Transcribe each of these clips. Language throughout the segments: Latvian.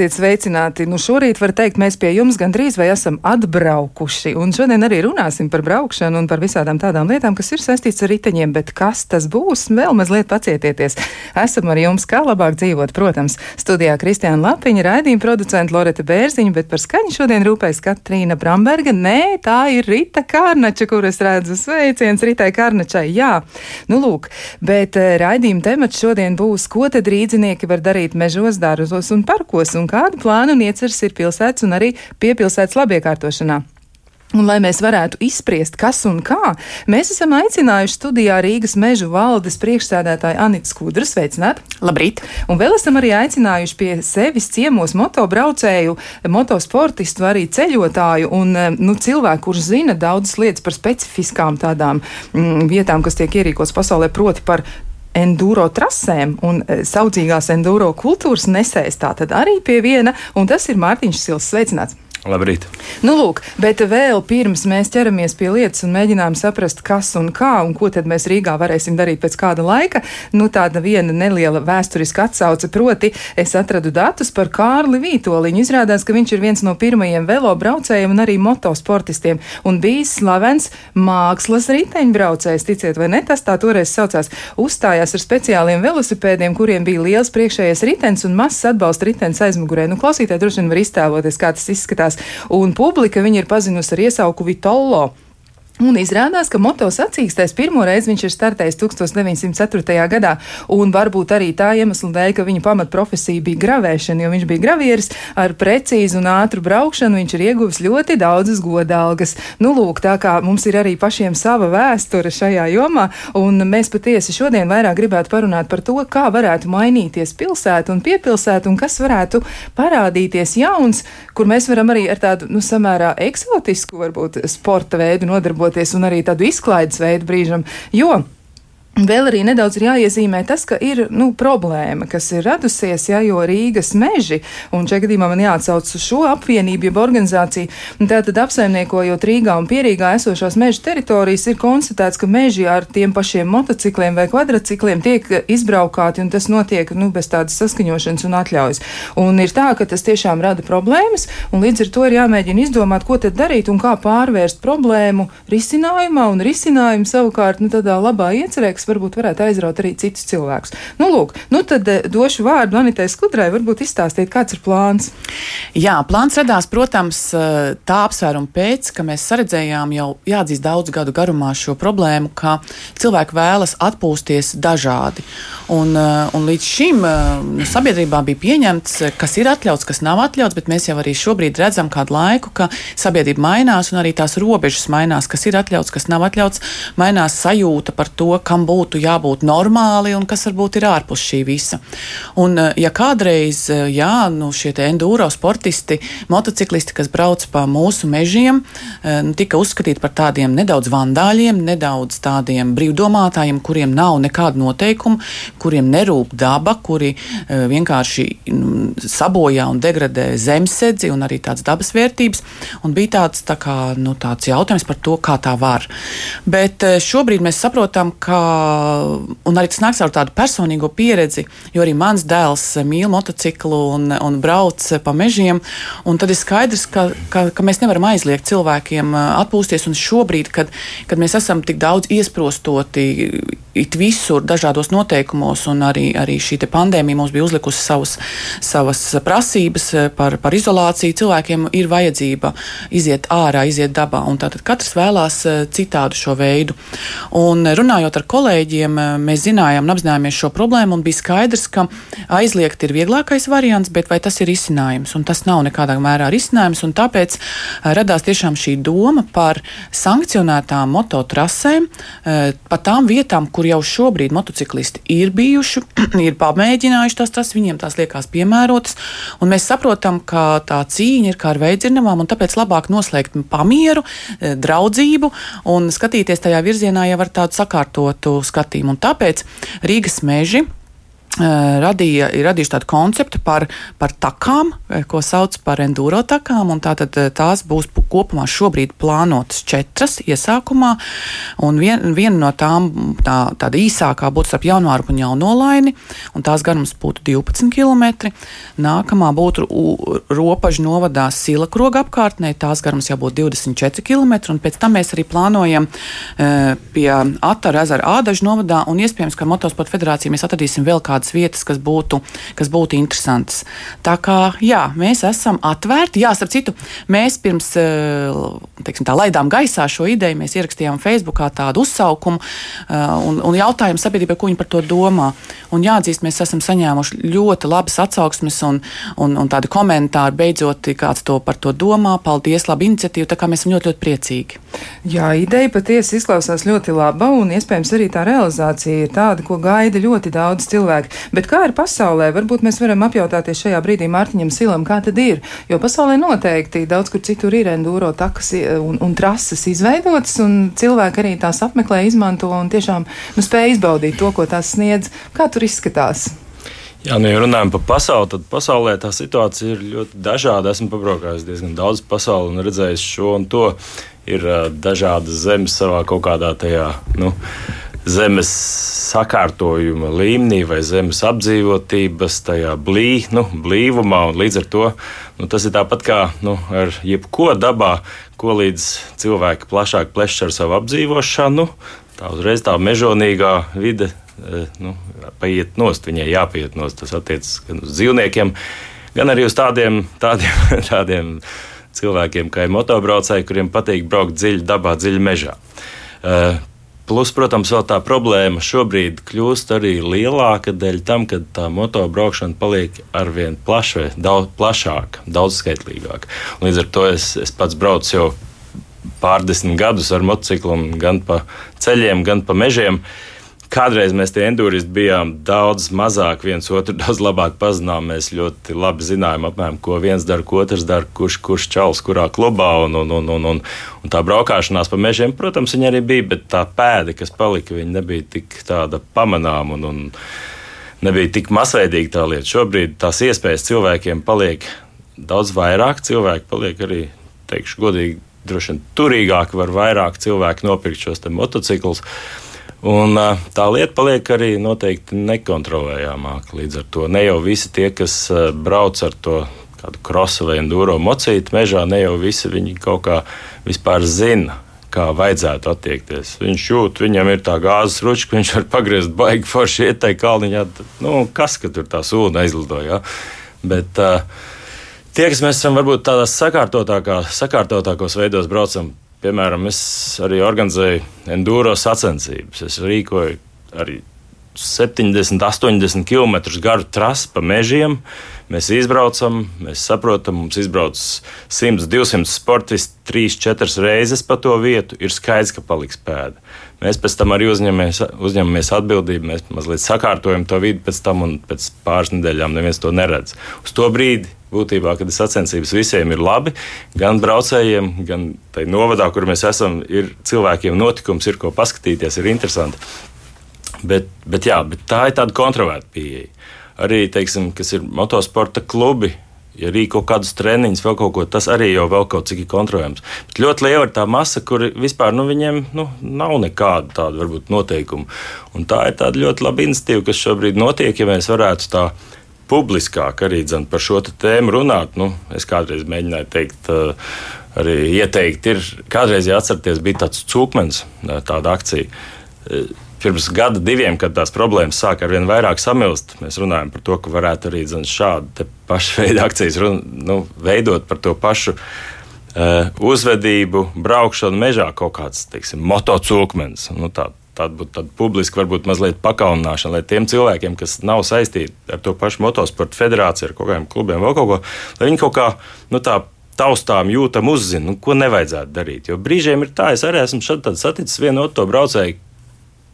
Esiet sveicināti. Nu, šorīt var teikt, mēs pie jums gandrīz vai esam atbraukuši. Un šodien arī runāsim par braukšanu un par visādām tādām lietām, kas ir saistīts ar riteņiem. Bet kas tas būs? Vēl mazliet pacietieties. Esam ar jums, kā labāk dzīvot, protams. Studijā Kristiāna Lapiņa, raidījuma producenta Loreta Bērziņa, bet par skaņu šodien rūpējas Katrīna Bramberga. Nē, tā ir Rita Kārnača, kuras redzu. Sveiciens Ritai Kārnačai. Jā, nu lūk, bet eh, raidījuma temats šodien būs, ko tad rīdzinieki var darīt mežos, dārzos un parkos un kādu plānu un ieceras ir pilsētas un arī piepilsētas labiekārtošanā. Un, lai mēs varētu izspriest, kas un kā, mēs esam aicinājuši studijā Rīgas mežu valdes priekšsēdētāju Anitu Skudru. Sveicināt! Labrīt! Un vēl esam arī aicinājuši pie sevis ciemos motobraucēju, motosportistu, arī ceļotāju un nu, cilvēku, kurš zina daudzas lietas par specifiskām tādām mm, vietām, kas tiek ierīkotas pasaulē, proti par enduro trasēm un e, saudzīgās enduro kultūras nesējs. Tā tad arī pie viena, un tas ir Mārtiņš Sils. Sveicināts! Labrīt. Nu, lūk, bet vēl pirms mēs ķeramies pie lietas un mēģinām saprast, kas un kā un ko tad mēs Rīgā varēsim darīt pēc kāda laika, nu tāda viena neliela vēsturiska atsauce, proti es atradu datus par Kārli Vītoliņu. Izrādās, ka viņš ir viens no pirmajiem velo braucējiem un arī motosportistiem un bijis slavens mākslas riteņbraucējs, ticiet vai ne, tas tā toreiz saucās. Uzstājās ar speciāliem velosipēdiem, kuriem bija liels priekšējais ritens un mazs atbalsta ritens aizmugurē. Nu, klausītāji droši vien var iztēloties, kā tas izskatās. Un publika viņu ir pazinusi ar iesauku Vitollo. Un izrādās, ka motociklistais pirmo reizi viņš ir startējis 1904. gadā, un varbūt arī tā iemesla dēļ, ka viņa pamatprofesija bija gravēšana, jo viņš bija gravieris ar precīzu un ātru braukšanu, viņš ir ieguvis ļoti daudzas godalgas. Nu, lūk, tā kā mums ir arī pašiem sava vēsture šajā jomā, un mēs patiesi šodien vairāk gribētu parunāt par to, kā varētu mainīties pilsēta un piepilsēta, un kas varētu parādīties jauns, kur mēs varam arī ar tādu, nu, samērā eksotisku, varbūt, sporta veidu nodarboties darboties un arī tādu izklaides veidu brīžam, jo Vēl arī nedaudz ir jāiezīmē tas, ka ir nu, problēma, kas ir radusies, ja, jo Rīgas meži, un šajā gadījumā man jāatsauc uz šo apvienību, jeb organizāciju, tātad apsaimniekojot Rīgā un Pierīgā esošās meža teritorijas, ir konstatēts, ka meži ar tiem pašiem motocikliem vai kvadracikliem tiek izbraukāti, un tas notiek nu, bez tādas saskaņošanas un atļaujas. Un ir tā, ka tas tiešām rada problēmas, un līdz ar to ir jāmēģina izdomāt, ko tad darīt un kā pārvērst problēmu risinājumā, un risinājumu savukārt nu, tādā labā iecerē, kas varbūt varētu aizraut arī citus cilvēkus. Nu, lūk, nu tad eh, došu vārdu Anitai Skudrai, varbūt izstāstīt, kāds ir plāns. Jā, plāns radās, protams, eh, tā apsvēruma pēc, ka mēs saredzējām jau jāatzīst daudz gadu garumā šo problēmu, ka cilvēki vēlas atpūsties dažādi. Un, eh, un līdz šim nu, sabiedrībā bija pieņemts, kas ir atļauts, kas nav atļauts, bet mēs jau arī šobrīd redzam kādu laiku, ka sabiedrība mainās un arī tās robežas mainās, kas ir atļauts, kas nav atļauts, mainās sajūta par to, kam būtu jābūt normāli un kas varbūt ir ārpus šī visa. Un, eh, ja kādreiz eh, jā, nu, šie enduro sportisti, motociklisti, kas brauc pa mūsu mežiem, eh, nu, tika uzskatīti par tādiem nedaudz vandāļiem, nedaudz tādiem brīvdomātājiem, kuriem nav nekādu noteikumu, kuriem nerūp daba, kuri vienkārši mm, sabojā un degradē zemesēdzi un arī tādas dabas vērtības. Un bija tāds, tā kā, nu, tāds jautājums par to, kā tā var. Bet šobrīd mēs saprotam, ka un arī tas nāks ar tādu personīgo pieredzi, jo arī mans dēls mīl motociklu un, un brauc pa mežiem. Tad ir skaidrs, ka, ka, ka mēs nevaram aizliegt cilvēkiem atpūsties. Un šobrīd, kad, kad mēs esam tik daudz iesprostoti it visur, dažādos noteikumos, un arī, arī šī pandēmija mums bija uzlikusi savus, savas prasības par, par izolāciju, cilvēkiem ir vajadzība iziet ārā, iziet dabā. Tātad katrs vēlās citādu šo veidu. Un runājot ar kolēģiem, mēs zinājām un apzinājāmies šo problēmu, un bija skaidrs, ka aizliegt ir vieglākais variants, bet vai tas ir risinājums? Un tas nav nekādā mērā risinājums, un tāpēc radās tiešām šī doma par sankcionētām mototrasēm, pa tām vietām, kur jau šobrīd motociklisti ir bijuši, ir pamēģinājuši tās, tas viņiem tās liekas piemērotas. Mēs saprotam, ka tā cīņa ir kā ar veidzirnavām, un tāpēc labāk noslēgt pamieru, draudzību un skatīties tajā virzienā jau ar tādu sakārtotu skatījumu. Un tāpēc Rīgas meži radīja, ir radījuši tādu konceptu par, par takām, ko sauc par enduro takām. Tātad tās būs kopumā šobrīd plānotas četras iesākumā, un vien, viena no tām tā, tāda īsākā būtu starp jaunvāru un jaunolaini, un tās garums būtu 12 km. Nākamā būtu ropažu novadā Sila kroga apkārtnē, tās garums jau būtu 24 km, un pēc tam mēs arī plānojam e, pie Atara ezera Ādažu novadā, un iespējams, ka Motosporta federācija mēs atradīsim vēl kādu tādas vietas, kas būtu, kas būtu interesantas. Tā kā jā, mēs esam atvērti. Jā, starp citu, mēs pirms eh, teiksim, tā, laidām gaisā šo ideju, mēs ierakstījām Facebookā tādu uzsaukumu eh, un, un jautājumu sabiedrībai, ko viņi par to domā. Un jāatzīst, mēs esam saņēmuši ļoti labas atsauksmes un, un, un tādi komentāri. Beidzot, kāds to par to domā. Paldies, laba iniciatīva. Tā kā mēs esam ļoti, ļoti priecīgi. Jā, ideja patiesi izklausās ļoti laba un iespējams arī tā realizācija ir tāda, ko gaida ļoti daudz cilvēku. Bet kā ir pasaulē? Varbūt mēs varam apjautāties šajā brīdī Mārtiņam Silam, kā tad ir. Jo pasaulē noteikti daudz kur citur ir enduro takas un, un trases izveidotas, un cilvēki arī tās apmeklē, izmanto un tiešām nu, spēj izbaudīt to, ko tās sniedz. Kā tur izskatās? Jā, nu, ja runājam par pasauli, tad pasaulē tā situācija ir ļoti dažāda. Esmu pabraukājis diezgan daudz pasauli un redzējis šo un to. Ir uh, dažādas zemes savā kaut kādā tajā. Nu, zemes sakārtojuma līmenī vai zemes apdzīvotības tajā blī, nu, blīvumā. Līdz ar to nu, tas ir tāpat kā nu, ar jebko dabā, ko līdz cilvēki plašāk plešs ar savu apdzīvošanu. Tā uzreiz tā mežonīgā vide e, nu, paiet nost, viņai jāpiet nost. Tas attiecas gan uz dzīvniekiem, gan arī uz tādiem, tādiem, tādiem cilvēkiem kā motobraucēji, kuriem patīk braukt dziļi dabā, dziļi mežā. Plus, protams, vēl tā problēma šobrīd kļūst arī lielāka dēļ tam, ka tā motobraukšana paliek arvien plašāka, daudz plašāka, daudzskaitlīgāka. Līdz ar to es, es pats braucu jau pārdesmit gadus ar motociklu, gan pa ceļiem, gan pa mežiem. Uh, Kādreiz mēs tie enduristi bijām daudz mazāk, viens otru daudz labāk pazinām. Mēs ļoti labi zinājām, apmēram, ko viens dara, ko otrs dara, kurš, kurš čels kurā klubā. Un, un, un, un, un, un tā braukšanās pa mežiem, protams, viņa arī bija, bet tā pēda, kas palika, nebija tik tāda pamanāma un, un nebija tik masveidīga tā lieta. Šobrīd tās iespējas cilvēkiem paliek daudz vairāk, cilvēki paliek arī, teikšu, godīgi, droši vien turīgāki, var vairāk cilvēku nopirkt šos motociklus. Un, tā lieta paliek arī noteikti nekontrolējamāka. Līdz ar to ne jau visi tie, kas brauc ar to kādu krosu vai enduro mocītu mežā, ne jau visi viņi kaut kā vispār zina. Kā vajadzētu attiekties. Viņš jūt, viņam ir tā gāzes ručka, viņš var pagriezt baigi forši ietai kalniņā. Nu, kas, ka tur tā sūna aizlidoja? Ja? Bet uh, tie, kas mēs esam varbūt tādās sakārtotākos veidos braucam Piemēram, es arī organizēju enduro sacensības. Es rīkoju arī 70, 80 km garu trasi pa mežiem. Mēs izbraucam, mēs saprotam, mums izbrauc 100, 200 sportisti 3, 4 reizes pa to vietu. Ir skaidrs, ka paliks pēda. Mēs pēc tam arī uzņemamies, uzņemamies atbildību, mēs mazliet sakārtojam to vidi pēc tam, un pēc pāris nedēļām neviens to neredz. Uz to brīdi būtībā, kad sacensības visiem ir labi, gan braucējiem, gan tai novadā, kur mēs esam, ir cilvēkiem notikums, ir ko paskatīties, ir interesanti. Bet, bet, jā, bet tā ir tāda kontrovērta pieeja. Arī, teiksim, kas ir motosporta klubi, ja rīko kādus treniņus, vēl kaut ko, tas arī jau vēl kaut cik ir kontrolējams. Bet ļoti liela ir tā masa, kur vispār nu, viņiem nu, nav nekāda tāda varbūt noteikuma. Un tā ir tāda ļoti laba iniciatīva, kas šobrīd notiek, ja mēs varētu tā publiskāk arī dzen, par šo tēmu runāt. Nu, es kādreiz mēģināju teikt, eh, arī ieteikt, ir kādreiz jāatcerieties, bija tāds cūkmens, eh, tāda akcija. Eh, pirms gada, diviem, kad tās problēmas sāk ar vien vairāk samilst, mēs runājam par to, ka varētu arī zin, šādu pašu veidu akcijas run, nu, veidot par to pašu. Uh, uzvedību, braukšanu mežā, kaut kāds, teiksim, motocūkmens. Nu, tā, tāda būtu tāda publiska, varbūt mazliet pakaunināšana, lai tiem cilvēkiem, kas nav saistīti ar to pašu motosporta federāciju, ar kaut kādiem klubiem, vēl kaut ko, lai viņi kaut kā nu, tā taustām jūtam uzzina, nu, ko nevajadzētu darīt. Jo brīžiem ir tā, es arī esmu saticis vienu otru braucēju,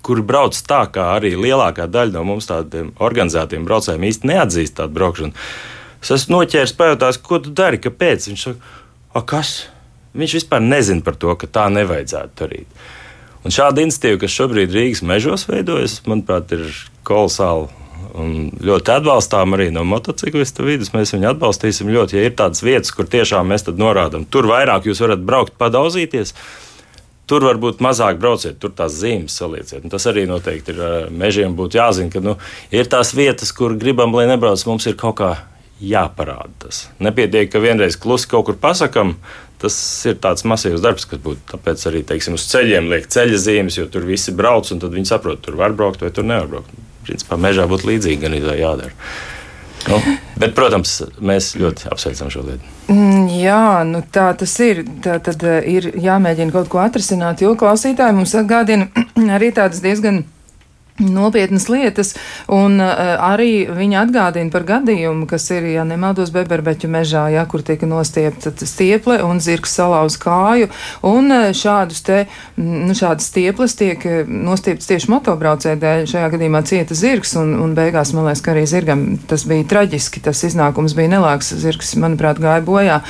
kuri brauc tā, kā arī lielākā daļa no mums tādiem organizētiem braucējiem īsti neatzīst tādu braukšanu. Es esmu noķēris, pajautājis, ko tu dari, kāpēc. Viņš saka, kas? Viņš vispār nezina par to, ka tā nevajadzētu darīt. Un šāda iniciatīva, kas šobrīd Rīgas mežos veidojas, manuprāt, ir kolosāli Un ļoti atbalstām arī no motociklistu vidas. Mēs viņu atbalstīsim ļoti. Ja ir tādas vietas, kur tiešām mēs norādām, tur vairāk jūs varat braukt, padauzīties. Tur varbūt mazāk brauciet, tur tās zīmes salieciet. Un tas arī noteikti ir mežiem būtu jāzina, ka nu, ir tās vietas, kur gribam, lai nebrauc, mums ir kaut kā jāparāda tas. Nepietiek, ka vienreiz klusi kaut kur pasakām. Tas ir tāds masīvs darbs, kas būtu. Tāpēc arī teiksim, uz ceļiem liek ceļa zīmes, jo tur visi brauc, un viņi saprot, tur var braukt vai tur nevar braukt. Principā mežā būtu līdzīgi, gan ir jādara. Nu, bet, protams, mēs ļoti apsveicam šo lietu. Mm, jā, nu tā tas ir. Tā tad ir jāmēģina kaut ko atrisināt, jo klausītāji mums atgādina arī tādas diezgan nopietnas lietas, un uh, arī viņa atgādina par gadījumu, kas ir, ja nemaldos, Beberbeķu mežā, ja, kur tika nostiepta stieple un zirgs salauz kāju, un uh, šādus te, nu, šādas stieples tiek eh, nostieptas tieši motobraucēju dēļ, šajā gadījumā cieta zirgs, un, un beigās, man liekas, ka arī zirgam tas bija traģiski, tas iznākums bija nelāks, zirgs, manuprāt, gāja bojā,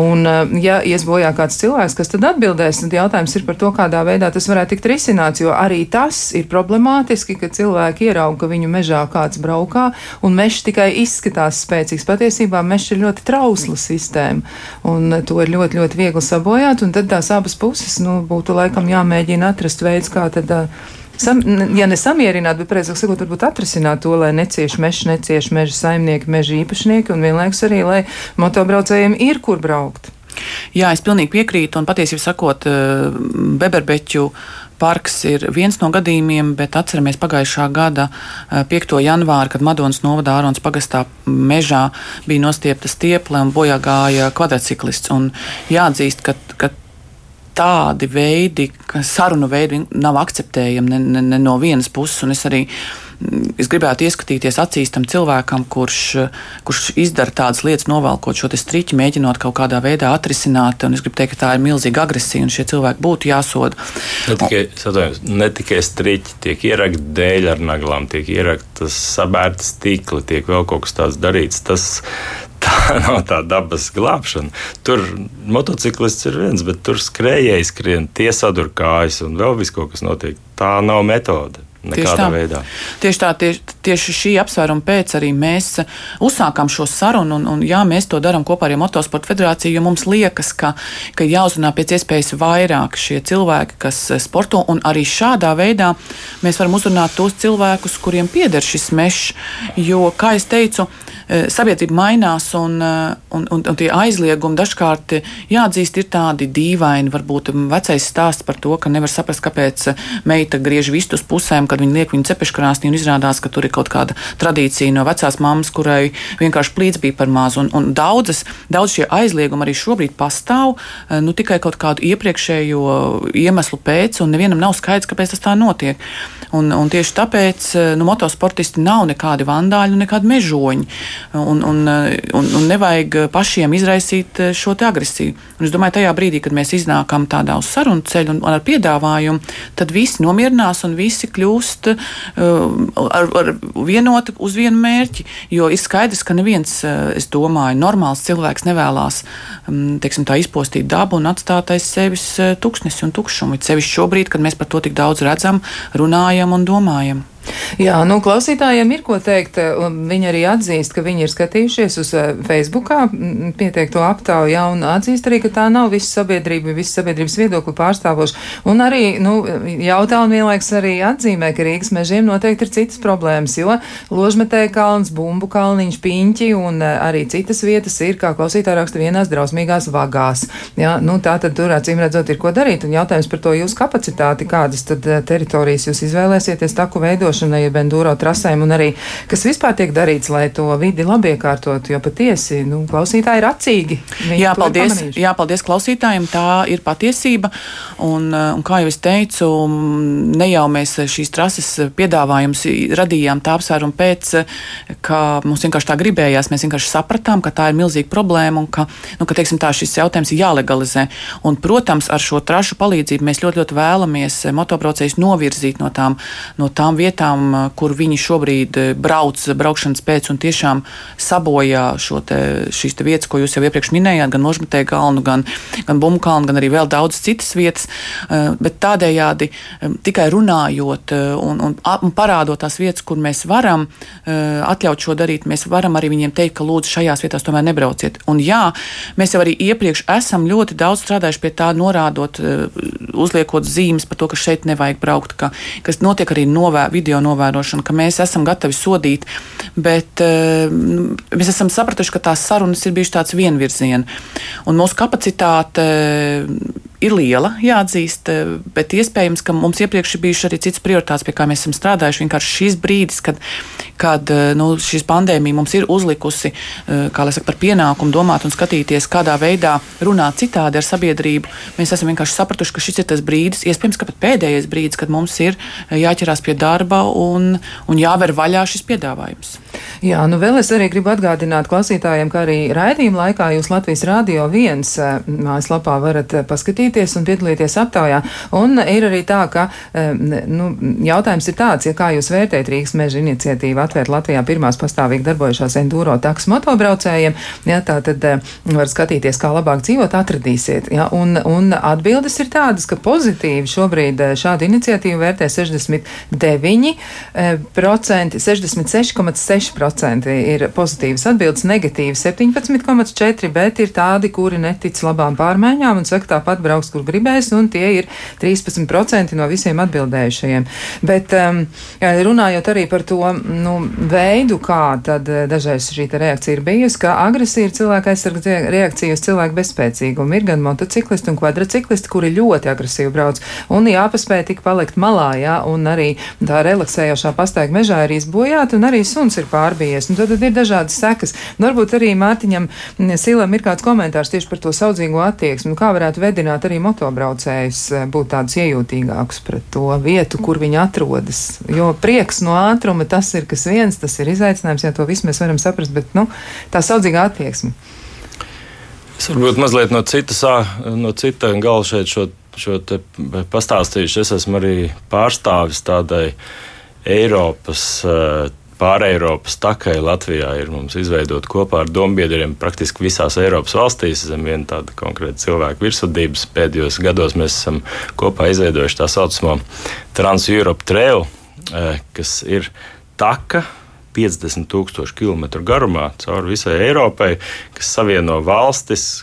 un uh, ja ies bojā kāds cilvēks, kas tad atbildēs, tad jautājums ir par to, kādā veidā tas varētu tikt risināts, jo arī tas ir problemātiski, būtiski, ka cilvēki ierauga, ka viņu mežā kāds braukā, un mežs tikai izskatās spēcīgs. Patiesībā mežs ir ļoti trausla sistēma, un to ir ļoti, ļoti viegli sabojāt, un tad tās abas puses, nu, būtu laikam jāmēģina atrast veids, kā tad. Sam, ja nesamierināt, bet, precīzāk sakot, varbūt atrisināt to, lai necieši mežs, necieši meža saimnieki, meža īpašnieki, un vienlaikus arī, lai motobraucējiem ir kur braukt. Jā, es pilnīgi piekrītu, un patiesībā sakot, Beberbeķu parks ir viens no gadījumiem, bet atceramies pagājušā gada 5. Eh, janvāri, kad Madonas novada Ārons pagastā mežā bija nostiepta stieple un bojā gāja kvadrciklists. Un jāatzīst, ka, ka tādi veidi, sarunu veidi nav akceptējami ne, ne, ne no vienas puses, un es arī es gribētu ieskatīties acīs tam cilvēkam, kurš, kurš izdara tādas lietas, novelkot šo striķi, mēģinot kaut kādā veidā atrisināt. Un es gribu teikt, ka tā ir milzīga agresija, un šie cilvēki būtu jāsoda. Ne tikai, satājums, ne tikai striķi tiek ierakti dēļ ar naglām, tiek ieraktas sabērta stikli, tiek vēl kaut kas tāds darīts. Tas, tā nav tā dabas glābšana. Tur motociklists ir viens, bet tur skrejēji skrien, tie sadur kājas un vēl viss kaut kas notiek. Tā nav metode. Tieši tā. Veidā. Tieši tā, tieši, tieši šī apsvēruma pēc arī mēs uzsākām šo sarunu, un, un jā, mēs to darām kopā ar Motosporta federāciju, jo mums liekas, ka, ka jāuzrunā pēc iespējas vairāk šie cilvēki, kas sporto, un arī šādā veidā mēs varam uzrunāt tos cilvēkus, kuriem pieder šis mežs, jo, kā es teicu, Eh, sabiedrība mainās, un, eh, un, un, un tie aizliegumi dažkārt eh, jāatzīst ir tādi dīvaini. Varbūt vecais stāsts par to, ka nevar saprast, kāpēc meita griež vistu uz pusēm, kad viņa liek viņu cepeškrāsnī, un izrādās, ka tur ir kaut kāda tradīcija no vecās mammas, kurai vienkārši plīts bija par mazu. Un, un daudzas, daudz šie aizliegumi arī šobrīd pastāv, nu tikai kaut kādu iepriekšējo iemeslu pēc, un nevienam nav skaidrs, kāpēc tas tā notiek. Un, un tieši tāpēc nu, motosportisti nav nekādi vandāļi nekādi mežoņi un, un, un, un nevajag pašiem izraisīt šo agresiju. Un es domāju, tajā brīdī, kad mēs iznākam tādā uz sarunu ceļu un ar piedāvājumu, tad visi nomierinās un visi kļūst uh, ar, ar vienotu uz vienu mērķi. Jo ir skaidrs, ka neviens, uh, es domāju, normāls cilvēks nevēlas um, teiksim, izpostīt dabu un atstāt aiz sevis tuksnesi un tukšumu. It sevišķi šobrīd, kad mēs par to tik daudz redzam, runājam un domājam. Jā, nu, klausītājiem ir ko teikt. Viņi arī atzīst, ka viņi ir skatījušies uz eh, Facebookā pieteikto aptauju, un atzīst arī, ka tā nav visa sabiedrība, visa sabiedrības viedokli pārstāvoša. Un arī, nu, jautā un vienlaiks arī atzīmē, ka Rīgas mežiem noteikti ir citas problēmas, jo Ložmetēja kalns, Bumbu kalniņš, Piņķi un eh, arī citas vietas ir, kā klausītāji raksta, vienās drausmīgās vagās. Ja, nu, tā tad tur acīm redzot ir ko darīt, un jautājums par to jūsu kapacitāti, kādas tad eh, teritorijas jūs izvēlēsieties taku veidot veidošanai, jeb enduro trasēm, un arī kas vispār tiek darīts, lai to vidi labi iekārtotu, jo patiesi nu, klausītāji ir acīgi. Jā paldies, jā, paldies klausītājiem, tā ir patiesība. Un, uh, un kā jau es teicu, ne jau mēs šīs trases piedāvājums radījām tā apsvērumu pēc, ka mums vienkārši tā gribējās. Mēs vienkārši sapratām, ka tā ir milzīga problēma un ka, nu, ka teiksim, tā, šis jautājums ir jālegalizē. Un, protams, ar šo trašu palīdzību mēs ļoti, ļoti vēlamies motobraucējus novirzīt no tām, no tām vietām vietām, kur viņi šobrīd brauc braukšanas pēc un tiešām sabojā šo te, šīs te vietas, ko jūs jau iepriekš minējāt, gan Nožmetē kalnu, gan, gan Bumu kalnu, gan arī vēl daudz citas vietas. Bet tādējādi tikai runājot un, un, un parādot tās vietas, kur mēs varam atļaut šo darīt, mēs varam arī viņiem teikt, ka lūdzu šajās vietās tomēr nebrauciet. Un jā, mēs jau arī iepriekš esam ļoti daudz strādājuši pie tā, norādot, uzliekot zīmes par to, ka šeit nevajag braukt, ka, kas notiek arī novē, video novērošana, ka mēs esam gatavi sodīt, bet uh, mēs esam sapratuši, ka tās sarunas ir bijušas tāds vienvirziena. Un mūsu kapacitāte ir liela, jāatzīst, bet iespējams, ka mums iepriekš ir bijušas arī citas prioritātes, pie kā mēs esam strādājuši. Vienkārši šis brīdis, kad, kad nu, šis pandēmija mums ir uzlikusi saka, par pienākumu domāt un skatīties, kādā veidā runāt citādi ar sabiedrību, mēs esam vienkārši sapratuši, ka šis ir tas brīdis, iespējams, ka pat pēdējais brīdis, kad mums ir jāķerās pie darba un, un jāver vaļā šis piedāvājums. Jā, nu vēl es arī gribu atgādināt klausītājiem, ka arī raidījuma laikā jūs Latvijas Rādio viens mājaslapā varat paskatīties un piedalīties aptaujā. Un ir arī tā, ka nu, jautājums ir tāds, ja kā jūs vērtējat Rīgas meža iniciatīvu atvērt Latvijā pirmās pastāvīgi darbojušās enduro taks motobraucējiem, ja, tā tad var skatīties, kā labāk dzīvot, atradīsiet. Ja, un, un atbildes ir tādas, ka pozitīvi šobrīd šādu iniciatīvu vērtē 69%, 66,6% 10% ir pozitīvas atbildes, negatīvi 17,4%, bet ir tādi, kuri netic labām pārmaiņām un saka, tāpat brauks, kur gribēs, un tie ir 13% no visiem atbildējušajiem. Bet um, runājot arī par to nu, veidu, kā tad eh, dažreiz šī reakcija ir bijusi, ka agresija ir cilvēka aizsardz reakcija uz cilvēku bezspēcīgumu. Ir gan motociklisti un kvadrciklisti, kuri ļoti agresīvi brauc, un jāpaspēj tik palikt malā, jā, un arī tā relaksējošā pastaiga mežā ir izbojāta, un arī suns ir pārbījies. Un tad, tad ir dažādas sekas. Nu, varbūt arī Mārtiņam Silam ir kāds komentārs tieši par to saudzīgo attieksmi. Nu, kā varētu vedināt arī motobraucējus eh, būt tādus iejūtīgākus pret to vietu, kur viņi atrodas. Jo prieks no ātruma tas ir kas viens, tas ir izaicinājums, ja to visu mēs varam saprast, bet nu, tā saudzīga attieksme. Es varbūt mazliet no citas, no cita gala šeit šo, šo pastāstīšu. Es esmu arī pārstāvis tādai Eiropas pāreiropas takai Latvijā ir mums izveidot kopā ar dombiedriem praktiski visās Eiropas valstīs zem viena tāda konkrēta cilvēka virsvadības. Pēdējos gados mēs esam kopā izveidojuši tā saucamo Trans-Europe Trail, eh, kas ir taka. 50 tūkstoši kilometru garumā cauri visai Eiropai, kas savieno valstis,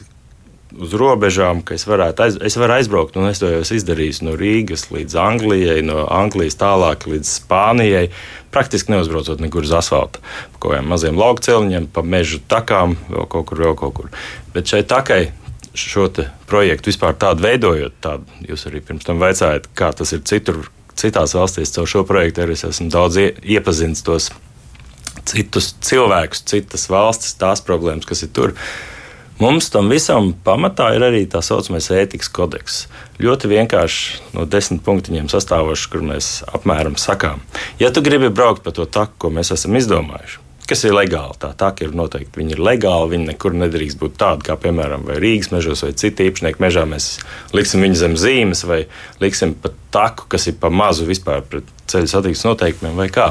uz robežām, ka es aiz, es varu aizbraukt, un es to jau esmu izdarījis no Rīgas līdz Anglijai, no Anglijas tālāk līdz Spānijai. Praktiski neuzbraucot nekur uz asfalta, pa kaut kādiem maziem lauku celiņiem, pa meža takām, vēl kaut kur, vēl kaut kur. Bet šai takai šo projektu vispār tādu veidojot, tādu jūs arī pirms tam veicājāt, kā tas ir citur, citās valstīs. Caur šo projektu arī es esmu daudz iepazinis tos citus cilvēkus, citas valstis, tās problēmas, kas ir tur. Mums tam visam pamatā ir arī tā saucamais ētikas kodeks. Ļoti vienkārši no desmit punktiņiem sastāvošs, kur mēs apmēram sakām, ja tu gribi braukt pa to taku, ko mēs esam izdomājuši, kas ir legāli. Tā tā ir noteikti. Viņi ir legāli, viņi nekur nedrīkst būt tādi, kā piemēram Rīgas mežos vai citu īpašnieku mežā. Mēs liksim viņu zem zīmes vai liksim pa taku, kas ir pa mazu vispār pret ceļu satiksmes noteikumiem vai kā.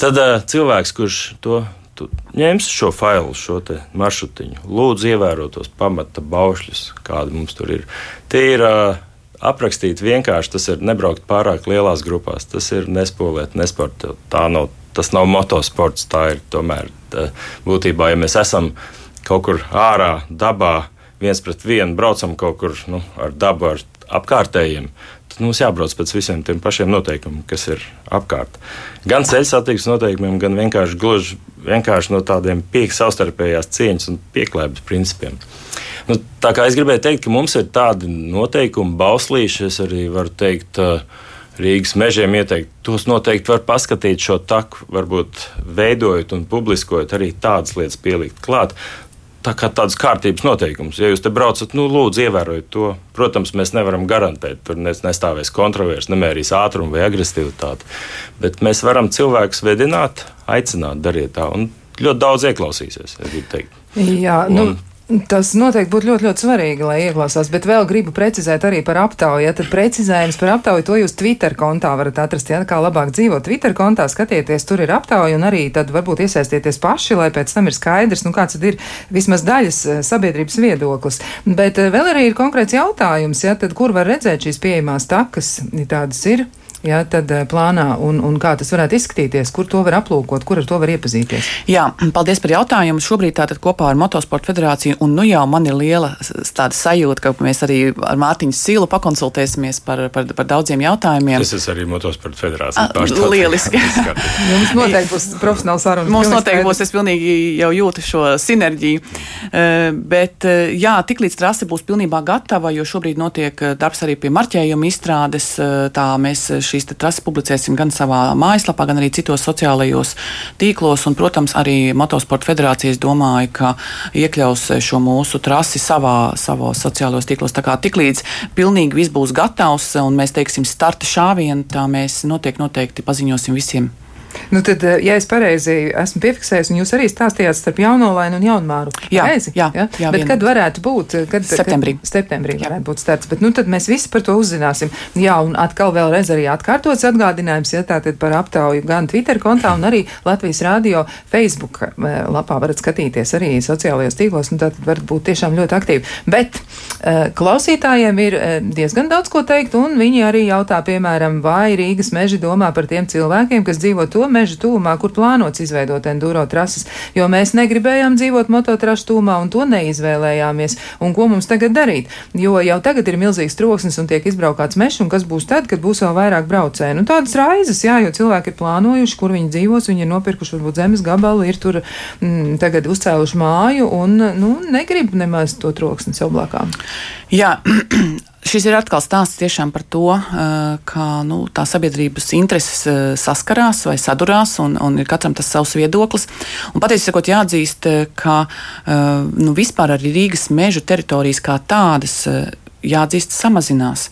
Tad uh, cilvēks, kurš to tu ņemsi šo failu, šo maršrutiņu, lūdzu, ievērot tos pamata baušļus, kādi mums tur ir. Tie ir aprakstīti vienkārši, tas ir nebraukt pārāk lielās grupās, tas ir nespolēt, nesportot. Tā nav, tas nav motosports, tā ir tomēr tā, būtībā, ja mēs esam kaut kur ārā, dabā, viens pret vienu, braucam kaut kur nu, ar dabu, ar apkārtējiem, tad mums jābrauc pēc visiem tiem pašiem noteikumiem, kas ir apkārt. Gan ceļu satiksmes noteikumiem, gan vienkārši, gluži, vienkārši no tādiem piek, savstarpējās cieņas un pieklājības principiem. Nu, tā kā es gribēju teikt, ka mums ir tādi noteikumi, bauslīši, es arī varu teikt. Rīgas mežiem ieteikt, tos noteikti var paskatīt šo taku, varbūt veidojot un publiskojot arī tādas lietas pielikt klāt tā kā tādas kārtības noteikumus. Ja jūs te braucat, nu, lūdzu, ievērojiet to. Protams, mēs nevaram garantēt, tur nestāvēs kontroversi, nemērīs ātrumu vai agresivitāti. Bet mēs varam cilvēkus vedināt, aicināt, dariet tā. Un ļoti daudz ieklausīsies, es gribu teikt. Jā, un, nu. Tas noteikti būtu ļoti, ļoti svarīgi, lai ieklausās, bet vēl gribu precizēt arī par aptauju. Ja tad precizējums par aptauju to jūs Twitter kontā varat atrast, ja kā labāk dzīvot Twitter kontā, skatieties, tur ir aptauja un arī tad varbūt iesaistieties paši, lai pēc tam ir skaidrs, nu kāds tad ir vismaz daļas eh, sabiedrības viedoklis. Bet eh, vēl arī ir konkrēts jautājums, ja tad kur var redzēt šīs pieejamās takas, ja tādas ir ja, tad eh, plānā un, un kā tas varētu izskatīties, kur to var aplūkot, kur ar to var iepazīties? Jā, paldies par jautājumu. Šobrīd tātad kopā ar Motosporta federāciju, un nu jau man ir liela tāda sajūta, ka mēs arī ar Mārtiņu Sīlu pakonsultēsimies par, par, par daudziem jautājumiem. Tas ir arī Motosporta federācija. A, lieliski. Jums noteikti būs profesionāls sarunas. Mums noteikti būs, es pilnīgi jau jūtu šo sinerģiju. Uh, bet, uh, jā, tiklīdz trase būs pilnībā gatava, jo šobrīd notiek darbs arī pie marķējuma izstrādes, uh, tā mēs šīs trases publicēsim gan savā mājaslapā, gan arī citos sociālajos tīklos. Un, protams, arī Motosporta federācijas domāja, ka iekļaus šo mūsu trasi savā, savos sociālajos tīklos. Tā kā tiklīdz pilnīgi viss būs gatavs un mēs teiksim starta šāvienu, tā mēs noteikti, noteikti paziņosim visiem. Nu, tad, eh, ja es pareizi esmu piefiksējis, un jūs arī stāstījāt starp jaunolainu un jaunmāru. Jā, pareizi? jā, jā, jā bet vien. kad varētu būt? Kad, septembrī. Kad, septembrī jā. varētu būt starts, bet nu, tad mēs visi par to uzzināsim. Jā, un atkal vēlreiz arī atkārtots atgādinājums, ja tātad par aptauju gan Twitter kontā, un arī Latvijas radio Facebook eh, lapā varat skatīties arī sociālajos tīklos, un tad varat būt tiešām ļoti aktīvi. Bet klausītājiem ir diezgan daudz ko teikt, un viņi arī jautā, piemēram, vai Rīgas meži domā par tiem cilvēkiem, kas dzīvo to to meža tūmā, kur plānots izveidot enduro trases, jo mēs negribējām dzīvot mototrašu tūmā un to neizvēlējāmies. Un ko mums tagad darīt? Jo jau tagad ir milzīgs troksnis un tiek izbraukāts mežs, un kas būs tad, kad būs vēl vairāk braucēju? Nu, tādas raizes, jā, jo cilvēki ir plānojuši, kur viņi dzīvos, viņi ir nopirkuši varbūt zemes gabalu, ir tur mm, tagad uzcēluši māju un nu, negrib nemaz to troksni sev blakām. Jā, Šis ir atkal stāsts tiešām par to, eh, kā nu, tā sabiedrības intereses eh, saskarās vai sadurās, un, un ir katram tas savs viedoklis. Un patiesībā jāatzīst, ka nu, vispār arī Rīgas meža teritorijas kā tādas jāatzīst, samazinās.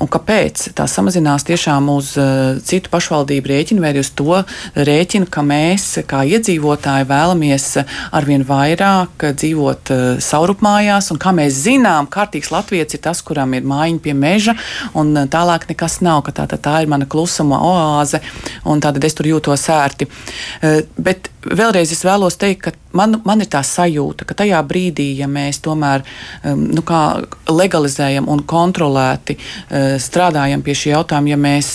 Un kāpēc? Tā samazinās tiešām uz uh, citu pašvaldību rēķinu vai uz to rēķinu, ka mēs, kā iedzīvotāji, vēlamies arvien vairāk dzīvot uh, saurupmājās. Un kā mēs zinām, kārtīgs latviečs ir tas, kuram ir mājiņa pie meža, un uh, tālāk nekas nav. Tā, tā, tā ir mana klusuma oāze, un tātad es tur jūtos ērti. Uh, bet vēlreiz es vēlos teikt, ka man, man ir tā sajūta, ka tajā brīdī, ja mēs tomēr um, nu, legalizējam un kontrolēti uh, strādājam pie šī jautājuma, ja mēs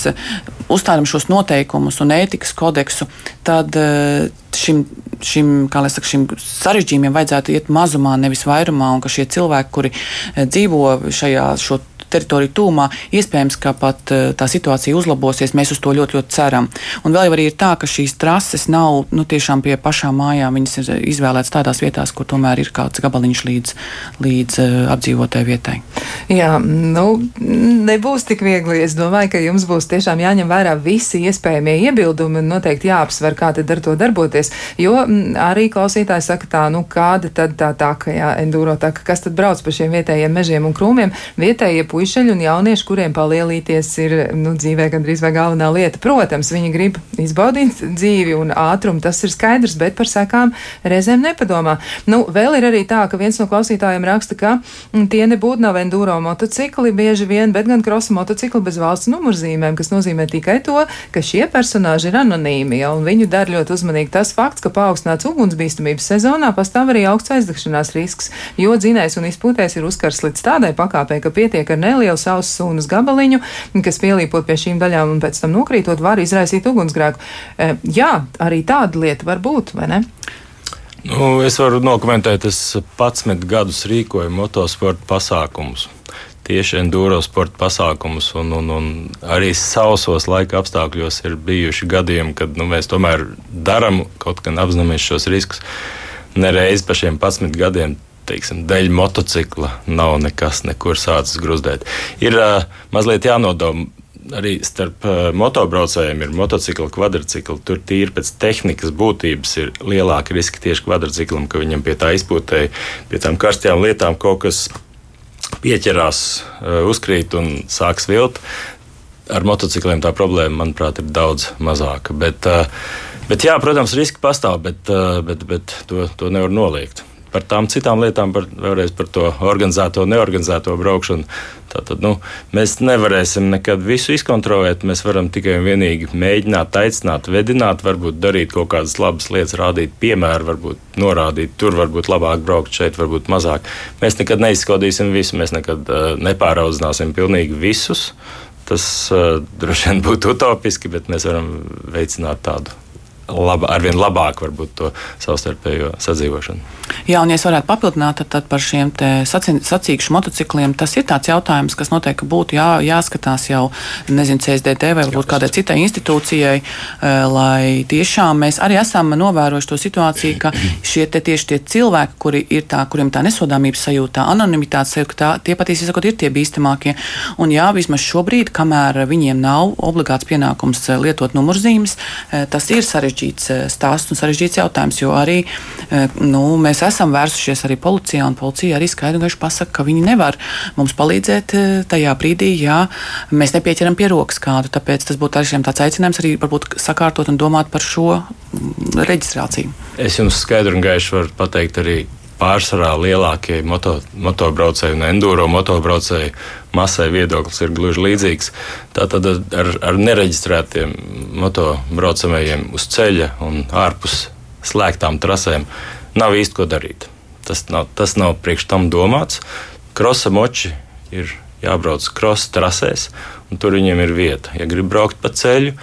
uzstādām šos noteikumus un ētikas kodeksu, tad uh, šim, šim, saka, šim sarežģījumiem vajadzētu iet mazumā, nevis vairumā, un ka šie cilvēki, kuri dzīvo šajā šo teritoriju tūmā, iespējams, ka pat eh, tā situācija uzlabosies. Mēs uz to ļoti, ļoti ceram. Un vēl jau arī ir tā, ka šīs trases nav nu, tiešām pie pašām mājām. Viņas ir izvēlētas tādās vietās, kur tomēr ir kāds gabaliņš līdz, līdz uh, apdzīvotai vietai. Jā, nu, nebūs tik viegli. Es domāju, ka jums būs tiešām jāņem vērā visi iespējamie iebildumi un noteikti jāapsver, kā tad ar to darboties. Jo arī klausītāji saka tā, nu kāda tad tā tā, ka jā, enduro tā, ka kas tad brauc pa šiem vietējiem mežiem un krūmiem. Vietējie puišeļi un jaunieši, kuriem palielīties ir nu, dzīvē gandrīz vai galvenā lieta. Protams, viņi grib izbaudīt dzīvi un ātrumu, tas ir skaidrs, bet par sekām reizēm nepadomā. Nu, vēl ir arī tā, ka viens no klausītājiem raksta, ka mm, tie nebūtu nav enduro motocikli bieži vien, bet gan krosa motocikli bez valsts numurzīmēm, kas nozīmē tikai to, ka šie personāži ir anonīmi, ja, un viņu dara ļoti uzmanīgi tas fakts, ka paaugstināts ugunsbīstamības sezonā pastāv arī augsts aizdegšanās risks, jo dzinējs un izpūtējs ir uzkars līdz tādai pakāpei, ka pietiek ar nelielu savas sūnas gabaliņu, kas pielīpot pie šīm daļām un pēc tam nokrītot, var izraisīt ugunsgrēku. E, jā, arī tāda lieta var būt, vai ne? Nu, es varu nokomentēt, es 11 gadus rīkoju motosporta pasākumus. Tieši enduro sporta pasākumus, un, un, un arī sausos laika apstākļos ir bijuši gadījumi, kad nu, mēs tomēr darām kaut gan apzināmies šos riskus. Nereiz pa šiem 11 gadiem teiksim, dēļ motocikla nav nekas nekur sācis gruzdēt. Ir uh, mazliet jānodoma arī starp uh, motobraucējiem ir motocikli, kvadrcikli. Tur tīri pēc tehnikas būtības ir lielāki riski tieši kvadrciklam, ka viņam pie tā izpūtēji, pie tām karstajām lietām kaut kas pieķerās, uh, uzkrīt un sāk svilt. Ar motocikliem tā problēma, manuprāt, ir daudz mazāka. Bet, bet jā, protams, riski pastāv, bet, bet, bet to, to nevar noliegt par tām citām lietām, par, vēlreiz par to organizēto, neorganizēto braukšanu. Tātad, nu, mēs nevarēsim nekad visu izkontrolēt. Mēs varam tikai un vienīgi mēģināt, aicināt, vedināt, varbūt darīt kaut kādas labas lietas, rādīt piemēru, varbūt norādīt, tur varbūt labāk braukt, šeit varbūt mazāk. Mēs nekad neizskaudīsim visu, mēs nekad uh, nepāraudzināsim pilnīgi visus. Tas uh, droši vien būtu utopiski, bet mēs varam veicināt tādu laba, arvien labāk varbūt to savstarpējo sadzīvošanu. Jā, un ja es varētu papildināt tad, tad par šiem sacīkšu motocikliem, tas ir tāds jautājums, kas noteikti būtu jā, jāskatās jau, nezinu, CSDT vai varbūt kādai citai institūcijai, eh, lai tiešām mēs arī esam novērojuši to situāciju, ka šie tieši tie cilvēki, kuri ir tā, kuriem tā nesodāmības sajūta, anonimitātes sajūta, tā, tie patiesībā ir tie bīstamākie. Un jā, vismaz šobrīd, kamēr viņiem nav obligāts pienākums eh, lietot numurzīmes, eh, tas ir sarežģīti sarežģīts eh, stāsts un sarežģīts jautājums, jo arī eh, nu, mēs esam vērsušies arī policijā, un policija arī skaidri un gaiši pasaka, ka viņi nevar mums palīdzēt eh, tajā brīdī, ja mēs nepieķeram pie rokas kādu. Tāpēc tas būtu arī tāds aicinājums arī varbūt sakārtot un domāt par šo mm, reģistrāciju. Es jums skaidri un gaiši varu pateikt arī pārsvarā lielākie moto, motobraucēji un enduro motobraucēji masai viedoklis ir gluži līdzīgs. Tātad ar, ar nereģistrētiem motobraucējiem uz ceļa un ārpus slēgtām trasēm nav īsti ko darīt. Tas nav, tas nav priekš tam domāts. Krosa moči ir jābrauc krosa trasēs, un tur viņiem ir vieta. Ja grib braukt pa ceļu,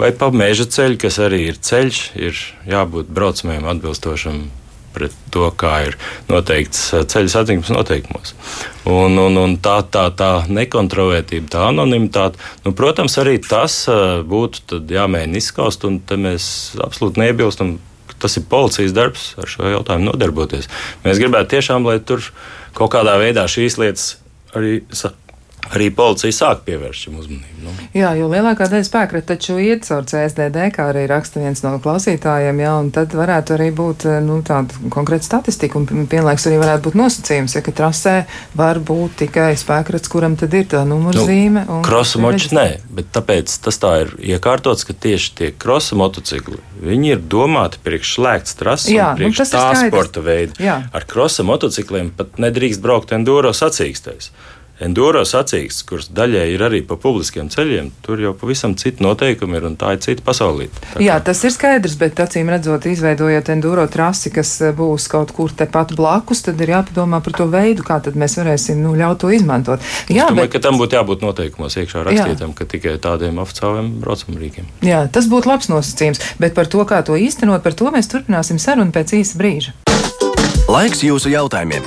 vai pa meža ceļu, kas arī ir ceļš, ir jābūt braucamajam atbilstošam pret to, kā ir noteikts eh, ceļu satiksmes noteikumos. Un, un, un tā, tā, tā nekontrolētība, tā anonimitāte, nu, protams, arī tas eh, būtu jāmēģina izskaust, un mēs absolūti neiebilstam. Tas ir policijas darbs ar šo jautājumu nodarboties. Mēs gribētu tiešām, lai tur kaut kādā veidā šīs lietas arī arī policija sāk pievērst šim uzmanību. Nu. Jā, jo lielākā daļa spēka taču iet caur CSDD, kā arī raksta viens no klausītājiem, jā, un tad varētu arī būt nu, tāda konkrēta statistika, un vienlaiks arī varētu būt nosacījums, ja, ka trasē var būt tikai spēkrats, kuram tad ir tā numurzīme. Nu, krosa moči nē, bet tāpēc tas tā ir iekārtots, ka tieši tie krosa motocikli, viņi ir domāti priekš slēgts trases jā, un nu, priekš nu, tā sporta veida. Jā. Ar krosa motocikliem pat nedrīkst braukt enduro sacīkstēs. Enduro sacīkstes, kuras daļai ir arī pa publiskiem ceļiem, tur jau pavisam citi noteikumi ir un tā ir cita pasaulīte. Jā, tas ir skaidrs, bet acīm redzot, izveidojot enduro trasi, kas eh, būs kaut kur tepat blakus, tad ir jāpadomā par to veidu, kā tad mēs varēsim nu, ļaut to izmantot. Jā, es domāju, bet... ka tam būtu jābūt noteikumos iekšā rakstītam, ka tikai tādiem oficiāliem braucamrīkiem. Jā, tas būtu labs nosacījums, bet par to, kā to īstenot, par to mēs turpināsim sarunu pēc īsa brīža. Laiks jūsu jautājumiem!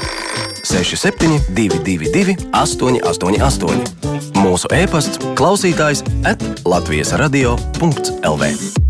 6722, 888. Mūsu e-pasts, klausītājs at Latvijas radio.lv.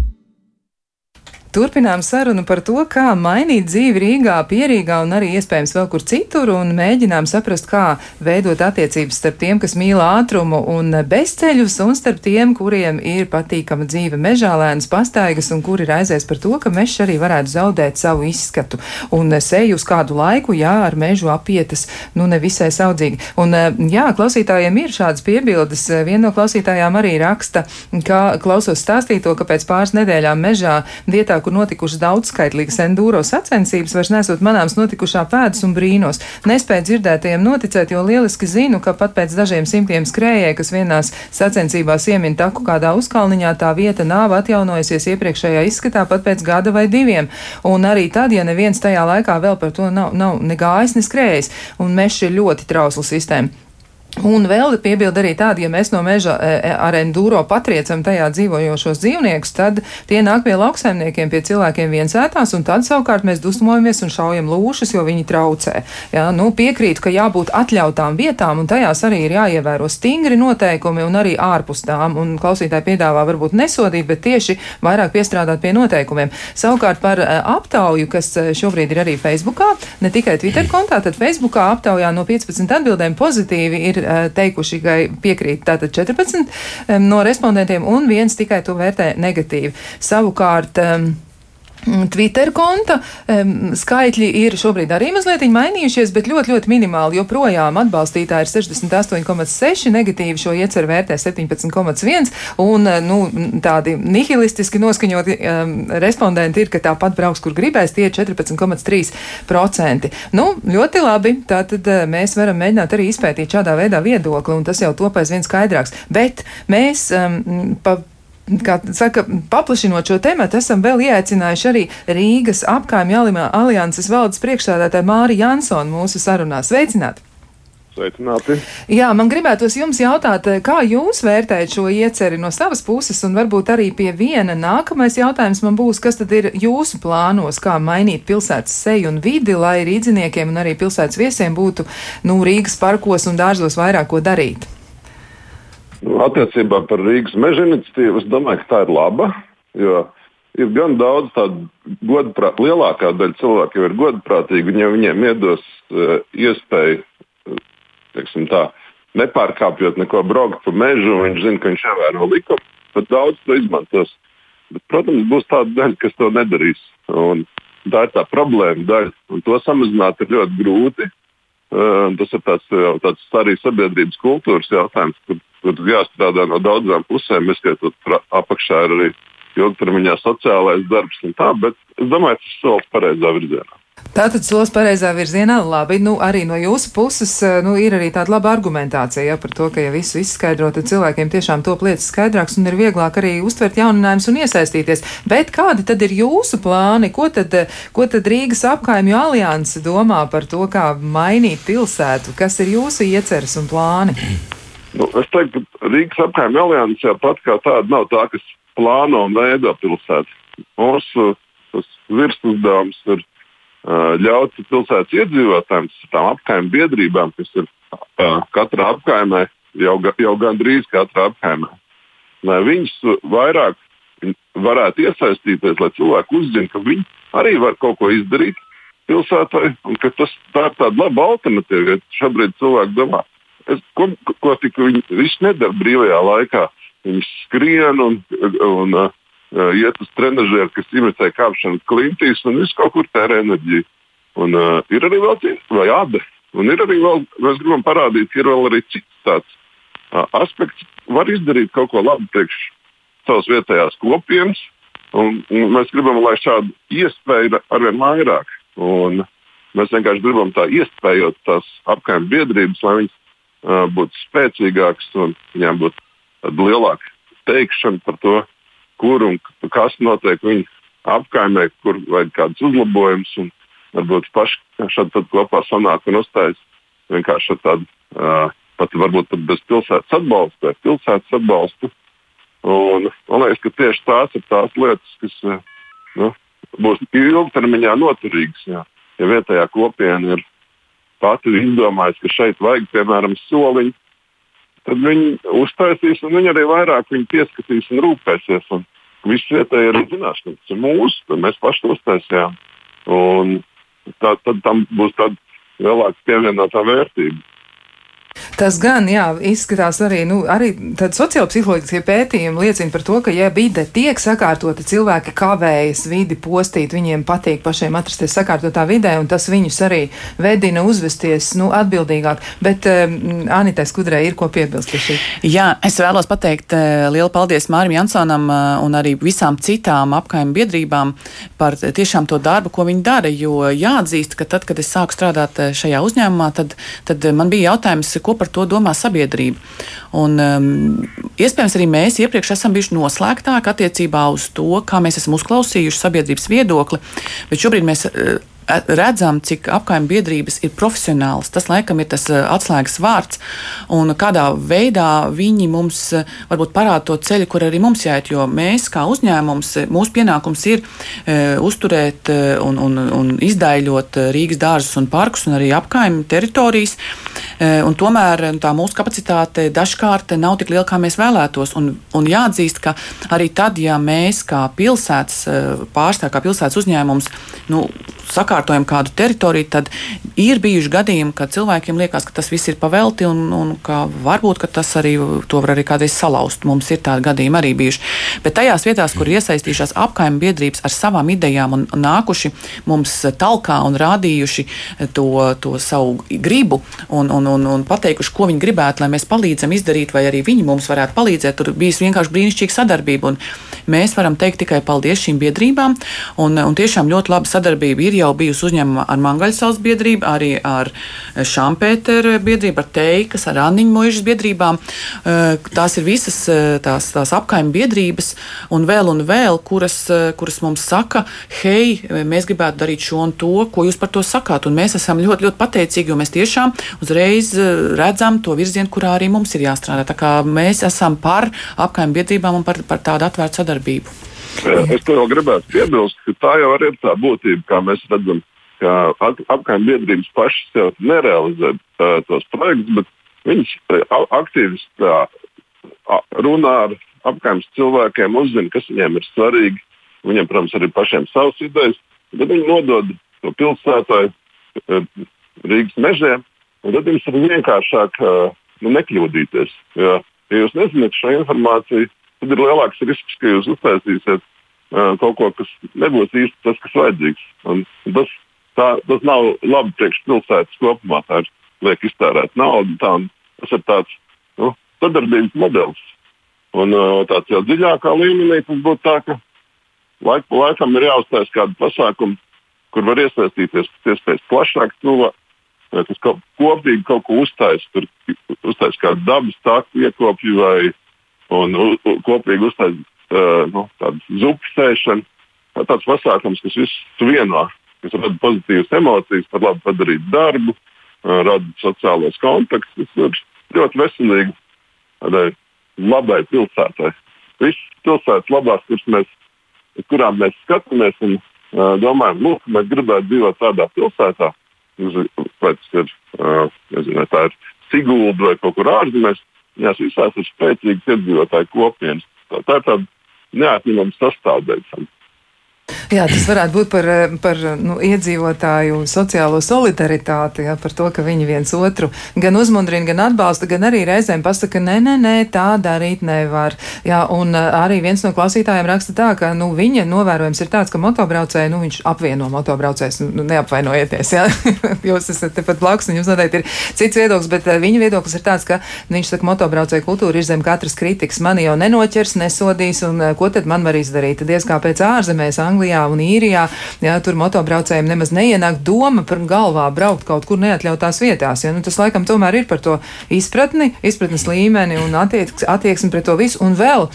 Turpinām sarunu par to, kā mainīt dzīvi Rīgā, Pierīgā un arī iespējams vēl kur citur, un mēģinām saprast, kā veidot attiecības starp tiem, kas mīl ātrumu un bezceļus, un starp tiem, kuriem ir patīkama dzīve mežā, lēnas pastaigas, un kuri raizēs par to, ka mežs arī varētu zaudēt savu izskatu un seju uz kādu laiku, jā, ar mežu apietas, nu, nevisai saudzīgi. Un, jā, klausītājiem ir šādas piebildes. Viena no klausītājām arī raksta, ka klausos stāstīto, ka pēc pāris nedēļām mežā vietā, kur notikušas daudzskaitlīgas enduro sacensības, vairs nesot manāms notikušā pēdas un brīnos. Nespēju dzirdētajiem noticēt, jo lieliski zinu, ka pat pēc dažiem simtiem skrējēju, kas vienās sacensībās iemin taku kādā uzkalniņā, tā vieta nav atjaunojusies iepriekšējā izskatā pat pēc gada vai diviem. Un arī tad, ja neviens tajā laikā vēl par to nav, nav ne gājis, ne skrējis, un mežs ir ļoti trausla sistēma. Un vēl piebilda arī tāda, ja mēs no meža e, e, ar enduro patriecam tajā dzīvojošos dzīvniekus, tad tie nāk pie lauksaimniekiem, pie cilvēkiem viensētās, un tad savukārt mēs dusmojamies un šaujam lūšas, jo viņi traucē. Jā, nu, piekrītu, ka jābūt atļautām vietām, un tajās arī ir jāievēro stingri noteikumi un arī ārpus tām. Un klausītāji piedāvā varbūt nesodīt, bet tieši vairāk piestrādāt pie noteikumiem. Savukārt par e, aptauju, kas šobrīd ir arī Facebookā, ne tikai Twitter kontā, tad Facebookā aptaujā no 15 atbildēm pozitīvi ir Eh, teikuši, ka piekrīt tātad 14 no respondentiem un viens tikai to vērtē negatīvi. Savukārt, Mm, Twitter konta um, skaitļi ir šobrīd arī mazliet mainījušies, bet ļoti, ļoti minimāli. Joprojām atbalstītāji ir 68,6, negatīvi šo ieceru vērtē 17,1, un eh, nu, tādi nihilistiski noskaņoti um, respondenti ir, ka tāpat brauks, kur gribēs, tie ir 14,3%. Nu, ļoti labi, tātad uh, mēs varam mēģināt arī izpētīt šādā veidā viedokli, un tas jau top aizvien skaidrāks. Bet mēs um, pa kā saka, paplašinot šo tematu, esam vēl ieaicinājuši arī Rīgas apkaimju alianses valdes priekšstādātāju Māri Jansonu mūsu sarunā. Sveicināti! Sveicināti. Jā, man gribētos jums jautāt, kā jūs vērtējat šo ieceri no savas puses, un varbūt arī pie viena nākamais jautājums man būs, kas tad ir jūsu plānos, kā mainīt pilsētas seju un vidi, lai rīdziniekiem un arī pilsētas viesiem būtu, nu, Rīgas parkos un dārzos vairāk ko darīt? Attiecībā par Rīgas meža iniciatīvu es domāju, ka tā ir laba. Jo ir gan daudz tādu godprātīgu, lielākā daļa cilvēku jau ir godprātīgi. Viņiem, viņiem iedos uh, iespēju, teiksim tā, nepārkāpjot neko braukt pa mežu, viņš zina, ka viņš ievēro likumu. Pat daudz to izmantos. Bet, protams, būs tāda daļa, kas to nedarīs. Un tā ir tā problēma daļa. Un to samazināt ir ļoti grūti. Uh, tas ir tāds, tāds arī sabiedrības kultūras jautājums, kur tur jāstrādā no daudzām pusēm, ieskaitot apakšā arī ilgtermiņā sociālais darbs un tā, bet es domāju, tas ir solis pareizā virzienā. Tātad solis pareizā virzienā, labi, nu arī no jūsu puses, eh, nu ir arī tāda laba argumentācija, ja par to, ka ja visu izskaidro, tad cilvēkiem tiešām top lietas skaidrāks un ir vieglāk arī uztvert jauninājumus un iesaistīties. Bet kādi tad ir jūsu plāni? Ko tad, ko tad Rīgas apkaimju alianse domā par to, kā mainīt pilsētu? Kas ir jūsu ieceres un plāni? Nu, es teiktu, ka Rīgas apgājuma alianses jau pat kā tāda nav tā, kas plāno un veido pilsētu. Mūsu virsuzdevums ir uh, ļaut pilsētas iedzīvotājiem, tām apgājuma biedrībām, kas ir uh, katrā apgājumā, jau, jau gandrīz katrā apgājumā, lai viņas vairāk varētu iesaistīties, lai cilvēki uzzinātu, ka viņi arī var kaut ko izdarīt pilsētai, un ka tas tā ir tāda laba alternatīva. Ja šobrīd cilvēki domā, ko, ko tik viņi visu nedara brīvajā laikā? Viņi skrien un, un uh, iet uz trenižeru, kas imitē kāpšanu klintīs un visu kaut kur tērē enerģiju. Un, uh, ir arī vēl cits, vai abi. Un ir arī vēl, mēs gribam parādīt, ka ir vēl arī cits tāds uh, aspekts. Var izdarīt kaut ko labu priekš savas vietējās kopienas, un, un mēs gribam, lai šādu iespēju ir arvien vairāk. Un mēs vienkārši gribam tā iespējot tās apkaimē biedrības, lai viņas būtu spēcīgāks un viņām būtu lielāka teikšana par to, kur un kas notiek viņu apkaimē, kur vajag kādus uzlabojumus. Varbūt paši šādi kopā sanāk un uzstājas vienkārši ar tādu, uh, pat varbūt pat bez pilsētas atbalsta vai pilsētas atbalstu. Un, man liekas, ka tieši tās ir tās lietas, kas uh, nu, būs ilgtermiņā noturīgas. Jā. Ja vietējā kopiena ir pati izdomājusi, ka šeit vajag, piemēram, soliņu, tad viņi uztaisīs, un viņi arī vairāk viņi pieskatīs un rūpēsies. Un viss vietējais zinās, ka tas ir mūsu, tad mēs paši uztaisījām. Un tā, tad tam būs tāda lielāka pievienotā vērtība. Tas gan, jā, izskatās arī, nu, arī sociālpsiholoģiskie pētījumi liecina par to, ka, ja vide tiek sakārtota, cilvēki kavējas vidi postīt, viņiem patīk pašiem atrasties sakārtotā vidē, un tas viņus arī vedina uzvesties, nu, atbildīgāk. Bet um, Anitai Skudrē ir ko piebilst pie šī. Jā, es vēlos pateikt uh, lielu paldies Mārim Jansonam uh, un arī visām citām apkaimē biedrībām par tiešām to darbu, ko viņi dara, jo jāatzīst, ka tad, kad es sāku strādāt šajā uzņēmumā, tad, tad man bija jautājums, ko par to domā sabiedrība. Un, um, iespējams, arī mēs iepriekš esam bijuši noslēgtāki attiecībā uz to, kā mēs esam uzklausījuši sabiedrības viedokli, bet šobrīd mēs. Uh, redzam, cik apkaimē biedrības ir profesionāls. Tas, laikam, ir tas atslēgas vārds. Un kādā veidā viņi mums varbūt parāda to ceļu, kur arī mums jāiet. Jo mēs, kā uzņēmums, mūsu pienākums ir e, uzturēt un, un, un izdaļot Rīgas dārzus un parkus un arī apkaimē teritorijas. E, un tomēr tā mūsu kapacitāte dažkārt nav tik liela, kā mēs vēlētos. Un, un jāatzīst, ka arī tad, ja mēs kā pilsētas pārstāvji, kā pilsētas uzņēmums, nu, sakārtojam kādu teritoriju, tad ir bijuši gadījumi, kad cilvēkiem liekas, ka tas viss ir pavelti un, un ka varbūt ka tas arī to var arī kādreiz salauzt. Mums ir tādi gadījumi arī bijuši. Bet tajās vietās, kur iesaistījušās apkaimē biedrības ar savām idejām un nākuši mums talkā un rādījuši to, to savu gribu un, un, un, un pateikuši, ko viņi gribētu, lai mēs palīdzam izdarīt, vai arī viņi mums varētu palīdzēt. Tur bijis vienkārši brīnišķīga sadarbība. Mēs varam teikt tikai paldies šīm biedrībām. Un, un tiešām ļoti laba sadarbība ir jau bijusi uzņēmuma ar Mangaļsaules biedrību, arī ar Šampēteru biedrību, ar Teikas, ar Anniņu muižas biedrībām. Eh, tās ir visas eh, tās, tās apkaimē biedrības un vēl un vēl, kuras, eh, kuras mums saka, hei, mēs gribētu darīt šo un to, ko jūs par to sakāt. Un mēs esam ļoti, ļoti pateicīgi, jo mēs tiešām uzreiz redzam to virzienu, kurā arī mums ir jāstrādā. Tā kā mēs esam par apkaimē biedrībām un par, par tādu atvērtu sadarbību. Es to vēl gribētu piebilst, ka tā jau ir tā būtība, kā mēs redzam, ka apkaimē biedrības pašas jau nerealizē tā, tos projektus, bet viņas aktīvi runā ar apkaimē cilvēkiem, uzzina, kas viņiem ir svarīgi. Viņiem, protams, arī pašiem savas idejas, bet viņi nodod to pilsētai, Rīgas mežiem, un tad jums ir vienkāršāk nu, nekļūdīties. Jo, ja jūs nezināt šo informāciju, tad ir lielāks risks, ka jūs uztaisīsiet uh, kaut ko, kas nebūs īsti tas, kas vajadzīgs. Un tas, tā, tas nav labi priekš pilsētas kopumā. Tā ir liek iztērēt naudu. Tā, tas ir tāds nu, sadarbības modelis. Un uh, tāds jau dziļākā līmenī tas būtu tā, ka laik laikam ir jāuztais kādu pasākumu, kur var iesaistīties pēc iespējas plašāk cilvēku. Tas kaut, kopīgi kaut ko uztaisīt, tur uztaisīt kādu dabas tāku iekopju vai un u, u, kopīgi uztaisīt uh, nu, tādu zupu sēšanu. Tā tāds pasākums, kas visus vieno, kas rada pozitīvas emocijas, var labi padarīt darbu, uh, rada sociālos kontaktus. Tas ir ļoti veselīgi tādai labai pilsētai. Visas pilsētas labās, kuras mēs, kurām mēs skatāmies un uh, domājam, ka mēs gribētu dzīvot tādā pilsētā, vai tas ir, uh, nezinu, tā ir Sigulda vai kaut kur ārzemēs, Viņās visās ir spēcīgas iedzīvotāju kopienas. Tā, tā ir tāda neatņemama sastāvdaļa. Jā, tas varētu būt par, par nu, iedzīvotāju sociālo solidaritāti, jā, par to, ka viņi viens otru gan uzmundrina, gan atbalsta, gan arī reizēm pasaka, nē, nē, nē, tā darīt nevar. Jā, un arī viens no klausītājiem raksta tā, ka nu, viņa novērojums ir tāds, ka motobraucēji, nu, viņš apvieno motobraucējus, nu, neapvainojieties, jā, jūs esat tepat blakus, un jums noteikti ir cits viedoklis, bet viņa viedoklis ir tāds, ka nu, viņš saka, motobraucēju kultūra ir zem katras kritikas, mani jau nenoķers, nesodīs, un ko tad man var izdarīt? Diez kā pēc ārzemēs, Anglijā un Īrijā, jā, tur motobraucējiem nemaz neienāk doma par galvā braukt kaut kur neatļautās vietās. Ja? Nu, tas laikam tomēr ir par to izpratni, izpratnes līmeni un attieks, attieksmi pret to visu. Un vēl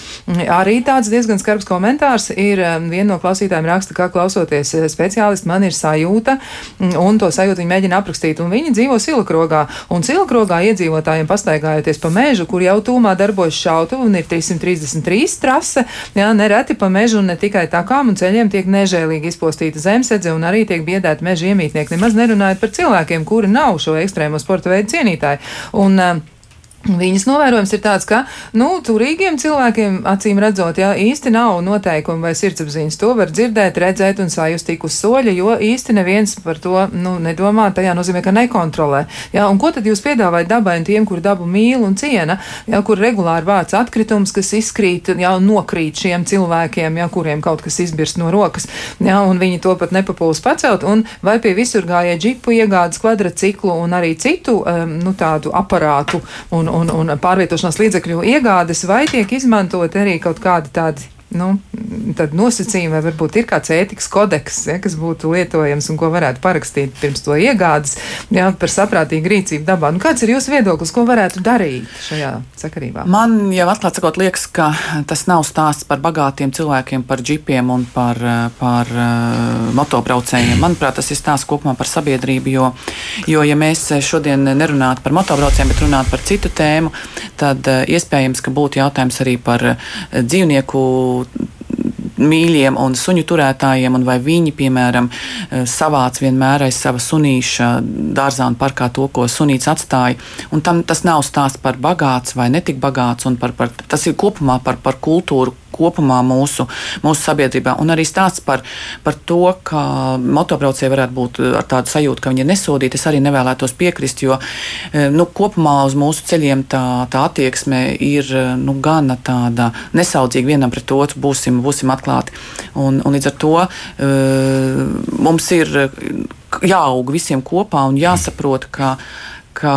arī tāds diezgan skarbs komentārs ir um, viena no klausītājiem raksta, kā klausoties eh, speciālisti, man ir sajūta, mm, un to sajūtu viņi mēģina aprakstīt. Un viņi dzīvo Silakrogā, un Silakrogā iedzīvotājiem pastaigājoties pa mežu, kur jau tūmā darbojas šautuve un ir 333 trase, jā, nereti pa mežu un ne tikai takām un ceļiem tiek nežēlīgi izpostīta zemesēdze un arī tiek biedēti meža iemītnieki, nemaz nerunājot par cilvēkiem, kuri nav šo ekstrēmo sporta veidu cienītāji. Un, uh, Viņas novērojums ir tāds, ka nu, turīgiem cilvēkiem, acīm redzot, jā, īsti nav noteikumi vai sirdsapziņas. To var dzirdēt, redzēt un sajust tik uz soļa, jo īsti neviens par to nu, nedomā. Tajā nozīmē, ka nekontrolē. Jā, un ko tad jūs piedāvājat dabai un tiem, kur dabu mīl un ciena, jā, kur regulāri vāc atkritums, kas izkrīt, jā, nokrīt šiem cilvēkiem, jā, kuriem kaut kas izbirst no rokas, jā, un viņi to pat nepapūs pacelt, un vai pie visur gājēja džipu iegādes kvadrciklu un arī citu um, nu, tādu aparātu un, un, un pārvietošanās līdzekļu iegādes, vai tiek izmantot arī kaut kādi tādi nu, nosacījumi, vai varbūt ir kāds ētikas kodeks, ja, kas būtu lietojams un ko varētu parakstīt pirms to iegādes, ja, par saprātīgu rīcību dabā. Nu, kāds ir jūsu viedoklis, ko varētu darīt šajā sakarībā? Man jau atklāt sakot, liekas, ka tas nav stāsts par bagātiem cilvēkiem, par džipiem un par, par uh, motobraucējiem. Manuprāt, tas ir stāsts kopumā par sabiedrību, jo, jo ja mēs šodien nerunātu par motobraucējiem, bet runātu par citu tēmu, tad uh, iespējams, ka būtu jautājums arī par uh, dzīvnieku mīļiem un suņu turētājiem, un vai viņi, piemēram, eh, savāc vienmēr aiz sava sunīša dārzā un parkā to, ko sunīts atstāja. Un tam tas nav stāsts par bagāts vai netik bagāts, par, par, tas ir kopumā par, par kultūru, kopumā mūsu, mūsu sabiedrībā. Un arī stāsts par, par to, ka motobraucēji varētu būt ar tādu sajūtu, ka viņi ir nesodīti. Es arī nevēlētos piekrist, jo nu, kopumā uz mūsu ceļiem tā, tā attieksme ir nu, gana tāda nesaudzīga vienam pret otru, būsim, būsim atklāti. Un, un līdz ar to mums ir jāaug visiem kopā un jāsaprot, ka ka,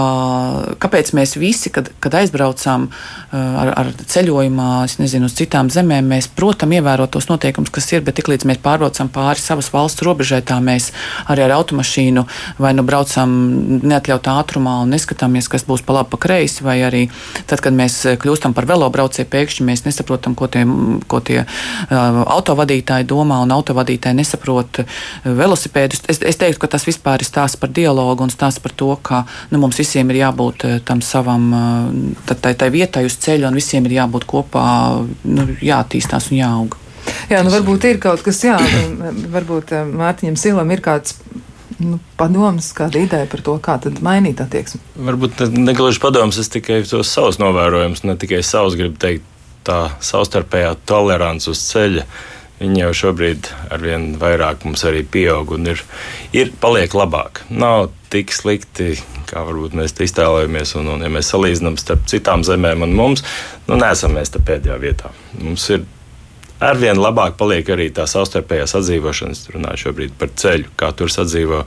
kāpēc mēs visi, kad, kad aizbraucam uh, ar, ar ceļojumā, nezinu, uz citām zemēm, mēs, protams, ievērot tos noteikumus, kas ir, bet tiklīdz mēs pārbraucam pāri savas valsts robežai, tā mēs arī ar automašīnu vai nu braucam neatļautā ātrumā un neskatāmies, kas būs pa labi, pa kreisi, vai arī tad, kad mēs kļūstam par velobraucēju, pēkšņi mēs nesaprotam, ko tie, ko tie uh, autovadītāji domā, un autovadītāji nesaprot velosipēdus. Es, es teiktu, ka tas vispār ir stāsts par dialogu un stāsts par to, ka nu, mums visiem ir jābūt eh, tam savam, eh, tai, tai vietai uz ceļa, un visiem ir jābūt kopā, nu, jāattīstās un jāaug. Jā, nu varbūt ir kaut kas, jā, varbūt eh, Mārtiņam Silam ir kāds nu, padoms, kāda ideja par to, kā mainīt attieksmi? Varbūt negluži padoms, es tikai tos savus novērojumus, ne tikai savus gribu teikt, tā savstarpējā tolerance uz ceļa. Viņi jau šobrīd ar vien vairāk mums arī pieaug un ir, ir paliek labāk. Nav tik slikti, kā varbūt mēs iztēlojamies. Un, un, ja mēs salīdzinām starp citām zemēm un mums, nu, neesam mēs te pēdējā vietā. Mums ir arvien labāk paliek arī tā savstarpējā sadzīvošana. Es runāju šobrīd par ceļu, kā tur sadzīvo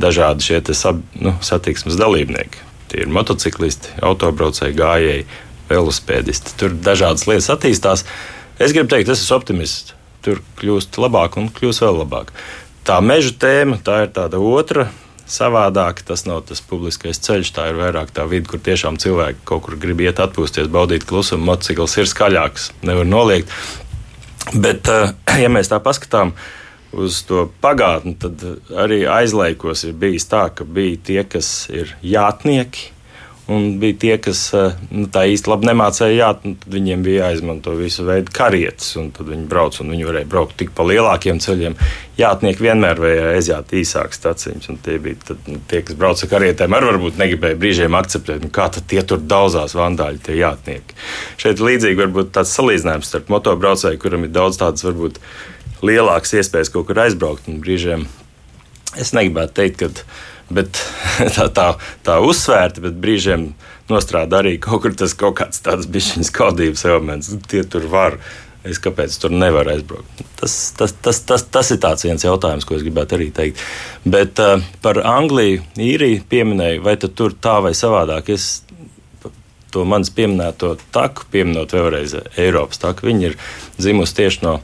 dažādi šie sab, nu, satiksmes dalībnieki. Tie ir motociklisti, autobraucēji, gājēji, velospēdisti. Tur dažādas lietas attīstās. Es gribu teikt, es esmu optimists. Tur kļūst labāk un kļūst vēl labāk. Tā meža tēma, tā ir tāda otra savādāk. Tas nav tas publiskais ceļš, tā ir vairāk tā vide, kur tiešām cilvēki kaut kur grib iet atpūsties, baudīt klusumu. Motocikls ir skaļāks, nevar noliegt. Bet, eh, ja mēs tā paskatām uz to pagātni, tad arī aizlaikos ir bijis tā, ka bija tie, kas ir jātnieki Un bija tie, kas eh, nu, tā īsti labi nemācīja, jā, tad viņiem bija jāizmanto visu veidu karietes. Tad viņi brauca un viņi varēja braukt tik pa lielākiem ceļiem. Jātnieki vienmēr vajag aiziet īsākas staciņas. Tie bija tad, nu, tie, kas brauca ar karietēm, arī varbūt negribēja brīžiem akceptēt, nu, kā tie tur daudzās vandāļi, tie jātnieki. Šeit līdzīgi varbūt tāds salīdzinājums starp motobraucēju, kuram ir daudz tādas varbūt lielākas iespējas kaut kur aizbraukt. Brīžiem es negribētu teikt, ka bet tā, tā, tā uzsvērta, bet brīžiem nostrādā arī kaut kur tas kaut kāds tāds bišķiņas kaudības elements. Tie tur var. Es kāpēc tur nevaru aizbraukt? Tas, tas, tas, tas, tas ir viens jautājums, ko es gribētu arī teikt. Bet uh, par Angliju, īriju pieminēju, vai tur tā vai savādāk. Es to manis pieminēto taku, pieminot vēlreiz Eiropas taku, viņi ir dzimusi tieši no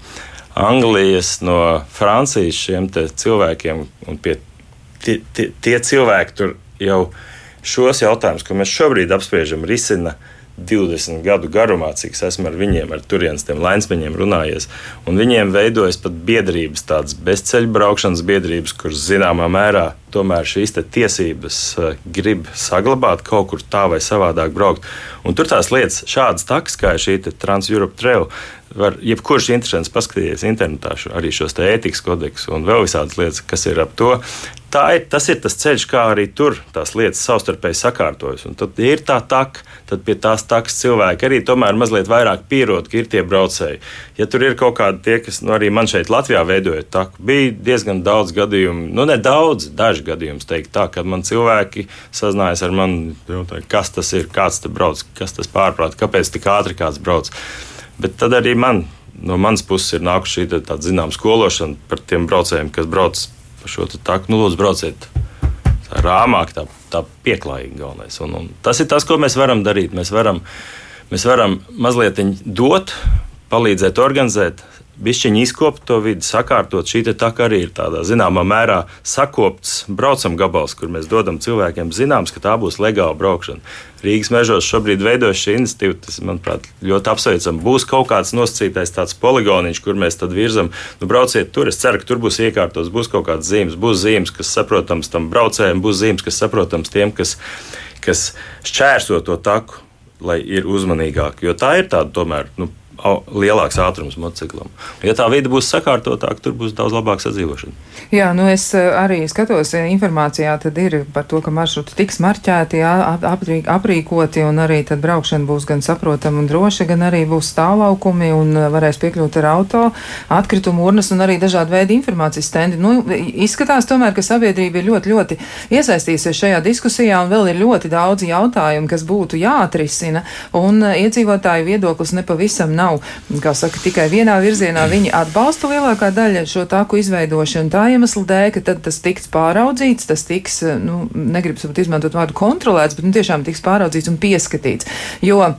Anglijas, no Francijas šiem cilvēkiem un pie tie, tie, tie cilvēki tur jau šos jautājumus, ko mēs šobrīd apspriežam, risina 20 gadu garumā, cik es esmu ar viņiem, ar turienes tiem lainsmeņiem runājies. Un viņiem veidojas pat biedrības, tādas bezceļu braukšanas biedrības, kuras zināmā mērā tomēr šīs tiesības uh, grib saglabāt, kaut kur tā vai savādāk braukt. Un tur tās lietas, šādas takas, kā šī Trans-Europe Trail, var jebkurš interesants paskatīties internetā arī šos ētikas kodeksus un vēl visādas lietas, kas ir ap to ir, tas ir tas ceļš, kā arī tur tās lietas savstarpēji sakārtojas. Un tad ir tā taka, tad pie tās takas cilvēki arī tomēr mazliet vairāk pierod, ka ir tie braucēji. Ja tur ir kaut kādi tie, kas nu, arī man šeit Latvijā veidoja taku, bija diezgan daudz gadījumu, nu ne daudz, daži gadījumi, teikt tā, kad man cilvēki sazinājas ar mani, kas tas ir, kāds te brauc, kas tas pārprāt, kāpēc tik ātri kāds brauc. Bet tad arī man no manas puses ir nākusi šī tāda zināmā skološana par tiem braucējiem, kas brauc pa šo taku. Nu, lūdzu, brauciet tā rāmāk, tā, tā pieklājīgi galvenais. Un, un tas ir tas, ko mēs varam darīt. Mēs varam, mēs varam mazliet dot, palīdzēt organizēt, bišķiņi izkopt to vidi, sakārtot. Šī tā arī ir tādā zināmā mērā sakopts braucam gabals, kur mēs dodam cilvēkiem zināms, ka tā būs legāla braukšana. Rīgas mežos šobrīd veidojas šī iniciatīva, tas, manuprāt, ļoti apsveicam. Būs kaut kāds nosacītais tāds poligoniņš, kur mēs tad virzam, nu, brauciet tur. Es ceru, ka tur būs iekārtos, būs kaut kādas zīmes, būs zīmes, kas saprotams tam braucējiem, būs zīmes, kas saprotams tiem, kas, kas šķērso to taku, lai ir uzmanīgāki. Jo tā ir tāda tomēr. Nu, lielāks ātrums motociklam. Ja tā vide būs sakārtotāka, tur būs daudz labāka sadzīvošana. Jā, nu es eh, arī skatos eh, informācijā, tad ir par to, ka maršruti tiks marķēti, aprīkoti un arī tad braukšana būs gan saprotama un droša, gan arī būs stāvlaukumi un eh, varēs piekļūt ar auto, atkritumu urnas un arī dažādi veidi informācijas stendi. Nu, izskatās tomēr, ka sabiedrība ir ļoti, ļoti iesaistījusies šajā diskusijā un vēl ir ļoti daudz jautājumu, kas būtu jāatrisina un iedzīvotāju viedoklis nepavisam nav, kā saka, tikai vienā virzienā. Viņi atbalsta lielākā daļa šo taku izveidošanu tā iemesla dēļ, ka tad tas tiks pāraudzīts, tas tiks, nu, negribas izmantot vārdu kontrolēts, bet nu, tiešām tiks pāraudzīts un pieskatīts. Jo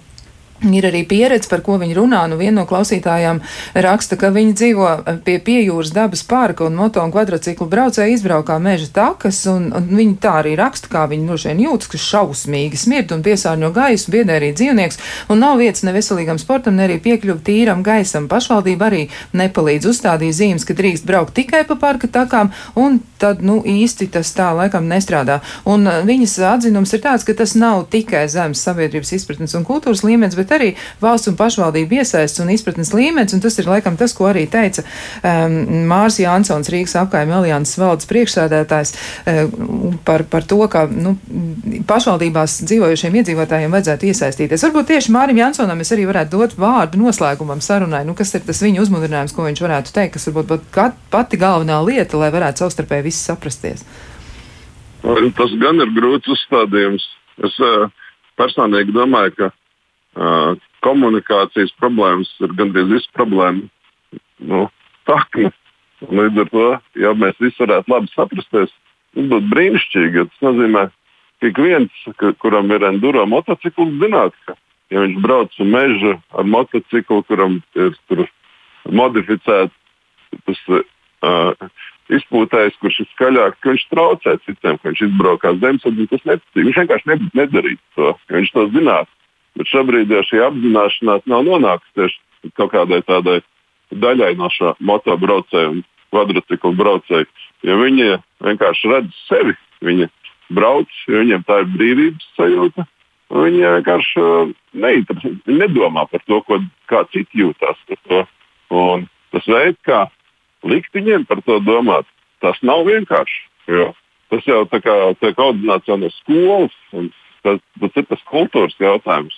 Ir arī pieredze, par ko viņi runā. Nu, viena no klausītājām raksta, ka viņi dzīvo pie piejūras dabas parka un moto un kvadrciklu braucēji izbraukā meža takas, un, un viņi tā arī raksta, kā viņi no šiem jūtas, ka šausmīgi smird un piesārņo gaisu, biedē arī dzīvnieks, un nav vietas ne veselīgam sportam, ne arī piekļuvi tīram gaisam. Pašvaldība arī nepalīdz uzstādīt zīmes, ka drīkst braukt tikai pa parka takām, un tad, nu, īsti tas tā laikam nestrādā. Un viņas atzinums ir tāds, ka tas nav tikai zemes sabiedrības izpratnes un kultūras līmenis, bet arī valsts un pašvaldību iesaists un izpratnes līmenis, un tas ir laikam tas, ko arī teica um, Mārs Jansons, Rīgas apkaimē alianses valdes priekšsēdētājs, um, par, par to, ka nu, pašvaldībās dzīvojušiem iedzīvotājiem vajadzētu iesaistīties. Varbūt tieši Mārim Jansonam es arī varētu dot vārdu noslēgumam sarunai, nu, kas ir tas viņa uzmundrinājums, ko viņš varētu teikt, kas varbūt būtu pati galvenā lieta, lai varētu savstarpēji visi saprasties. Tas gan ir grūts uzstādījums. Es uh, personīgi domāju, ka komunikācijas problēmas ir gandrīz visu problēmu nu, sakne. Līdz ar to, ja mēs visi varētu labi saprasties, tas būtu brīnišķīgi. Tas nozīmē, ka ik viens, kuram ir enduro motocikls, zinātu, ka, ja viņš brauc uz mežu ar motociklu, kuram ir modificēts tas uh, izpūtējs, kurš ir skaļāks, ka viņš traucē citiem, ka viņš izbraukās zemesardze, tas neticīgi. Viņš vienkārši nedarītu to, ja viņš to zinātu. Bet šobrīd ja šī apzināšanās nav nonākusi tieši kaut kādai tādai daļai no šā motobraucēju un kvadrciklu braucēju. Ja viņi vienkārši redz sevi, viņi brauc, jo viņiem tā ir brīvības sajūta. Viņi vienkārši uh, neinteresē, viņi nedomā par to, ko, kā citi jūtas par to. Un tas veids, kā likt viņiem par to domāt, tas nav vienkārši. Jo tas jau tiek audzināts no skolas, un tas, tas ir tas kultūras jautājums.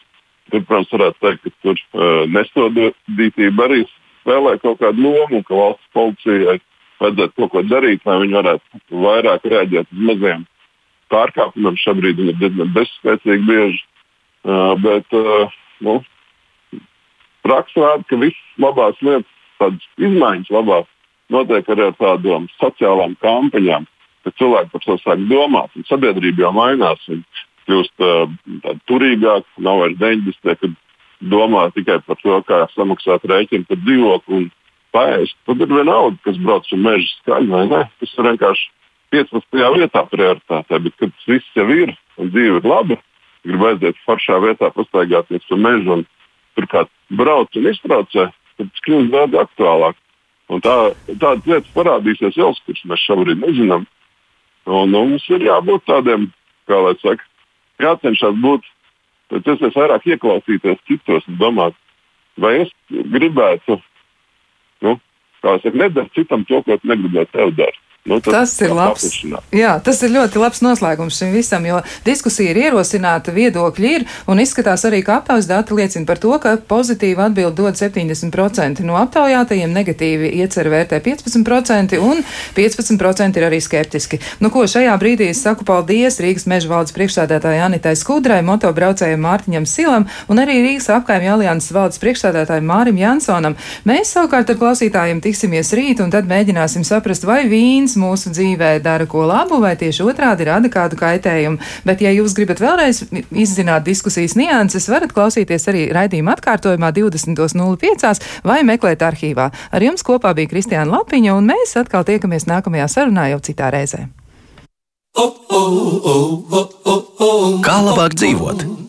Tur, protams, varētu teikt, ka tur uh, nesodītība arī spēlē kaut kādu lomu, ka valsts policijai vajadzētu kaut ko darīt, lai viņi varētu vairāk reaģēt uz maziem pārkāpumiem. Šobrīd viņi ir diezgan bezspēcīgi bieži. Uh, bet uh, nu, praksa rāda, ka visas labās lietas, tādas izmaiņas labās, notiek arī ar tādām sociālām kampaņām, ka cilvēki par to sāk domāt, un sabiedrība jau mainās. Un kļūst uh, turīgāk, nav vairs 90. kad domā tikai par to, kā samaksāt rēķinu par dzīvokli un paēst. Tad ir vienalga, kas brauc uz meža skaļi vai nē. Tas ir vienkārši 15. vietā prioritātē, bet kad viss jau ir un dzīve ir laba, grib aiziet foršā vietā, pastaigāties pa mežu un tur kā brauc un iztraucē, tad tas kļūst daudz aktuālāk. Un tā, tādas lietas parādīsies jau, kuras mēs šobrīd nezinām. Un, un mums ir jābūt tādiem, kā lai saka, jācenšas būt pēc iespējas vairāk ieklausīties citos un domāt, vai es gribētu, nu, kā es saku, nedarīt citam to, ko negribētu tev darīt. Nu, tas, tas ir labs. Jā, tas ir ļoti labs noslēgums šim visam, jo diskusija ir ierosināta, viedokļi ir, un izskatās arī, ka aptaujas dati liecina par to, ka pozitīvi atbild dod 70% no aptaujātajiem, negatīvi iecer vērtē 15%, un 15% ir arī skeptiski. Nu, ko šajā brīdī es saku paldies Rīgas meža valdes priekšsādātājai Anitai Skudrai, motobraucējiem Mārtiņam Silam un arī Rīgas apkaimju alianses valdes priekšsādātājiem Mārim Jansonam. Mēs savukārt ar klausītājiem tiksimies rīt, un tad mēģināsim saprast, vai vīns mūsu dzīvē dara ko labu, vai tieši otrādi rada kādu kaitējumu. Bet, ja jūs gribat vēlreiz izzināt diskusijas nianses, varat klausīties arī raidījuma atkārtojumā 20.05 vai meklēt arhīvā. Ar jums kopā bija Kristiāna Lapiņa, un mēs atkal tiekamies nākamajā sarunā jau citā reizē. Kā labāk dzīvot?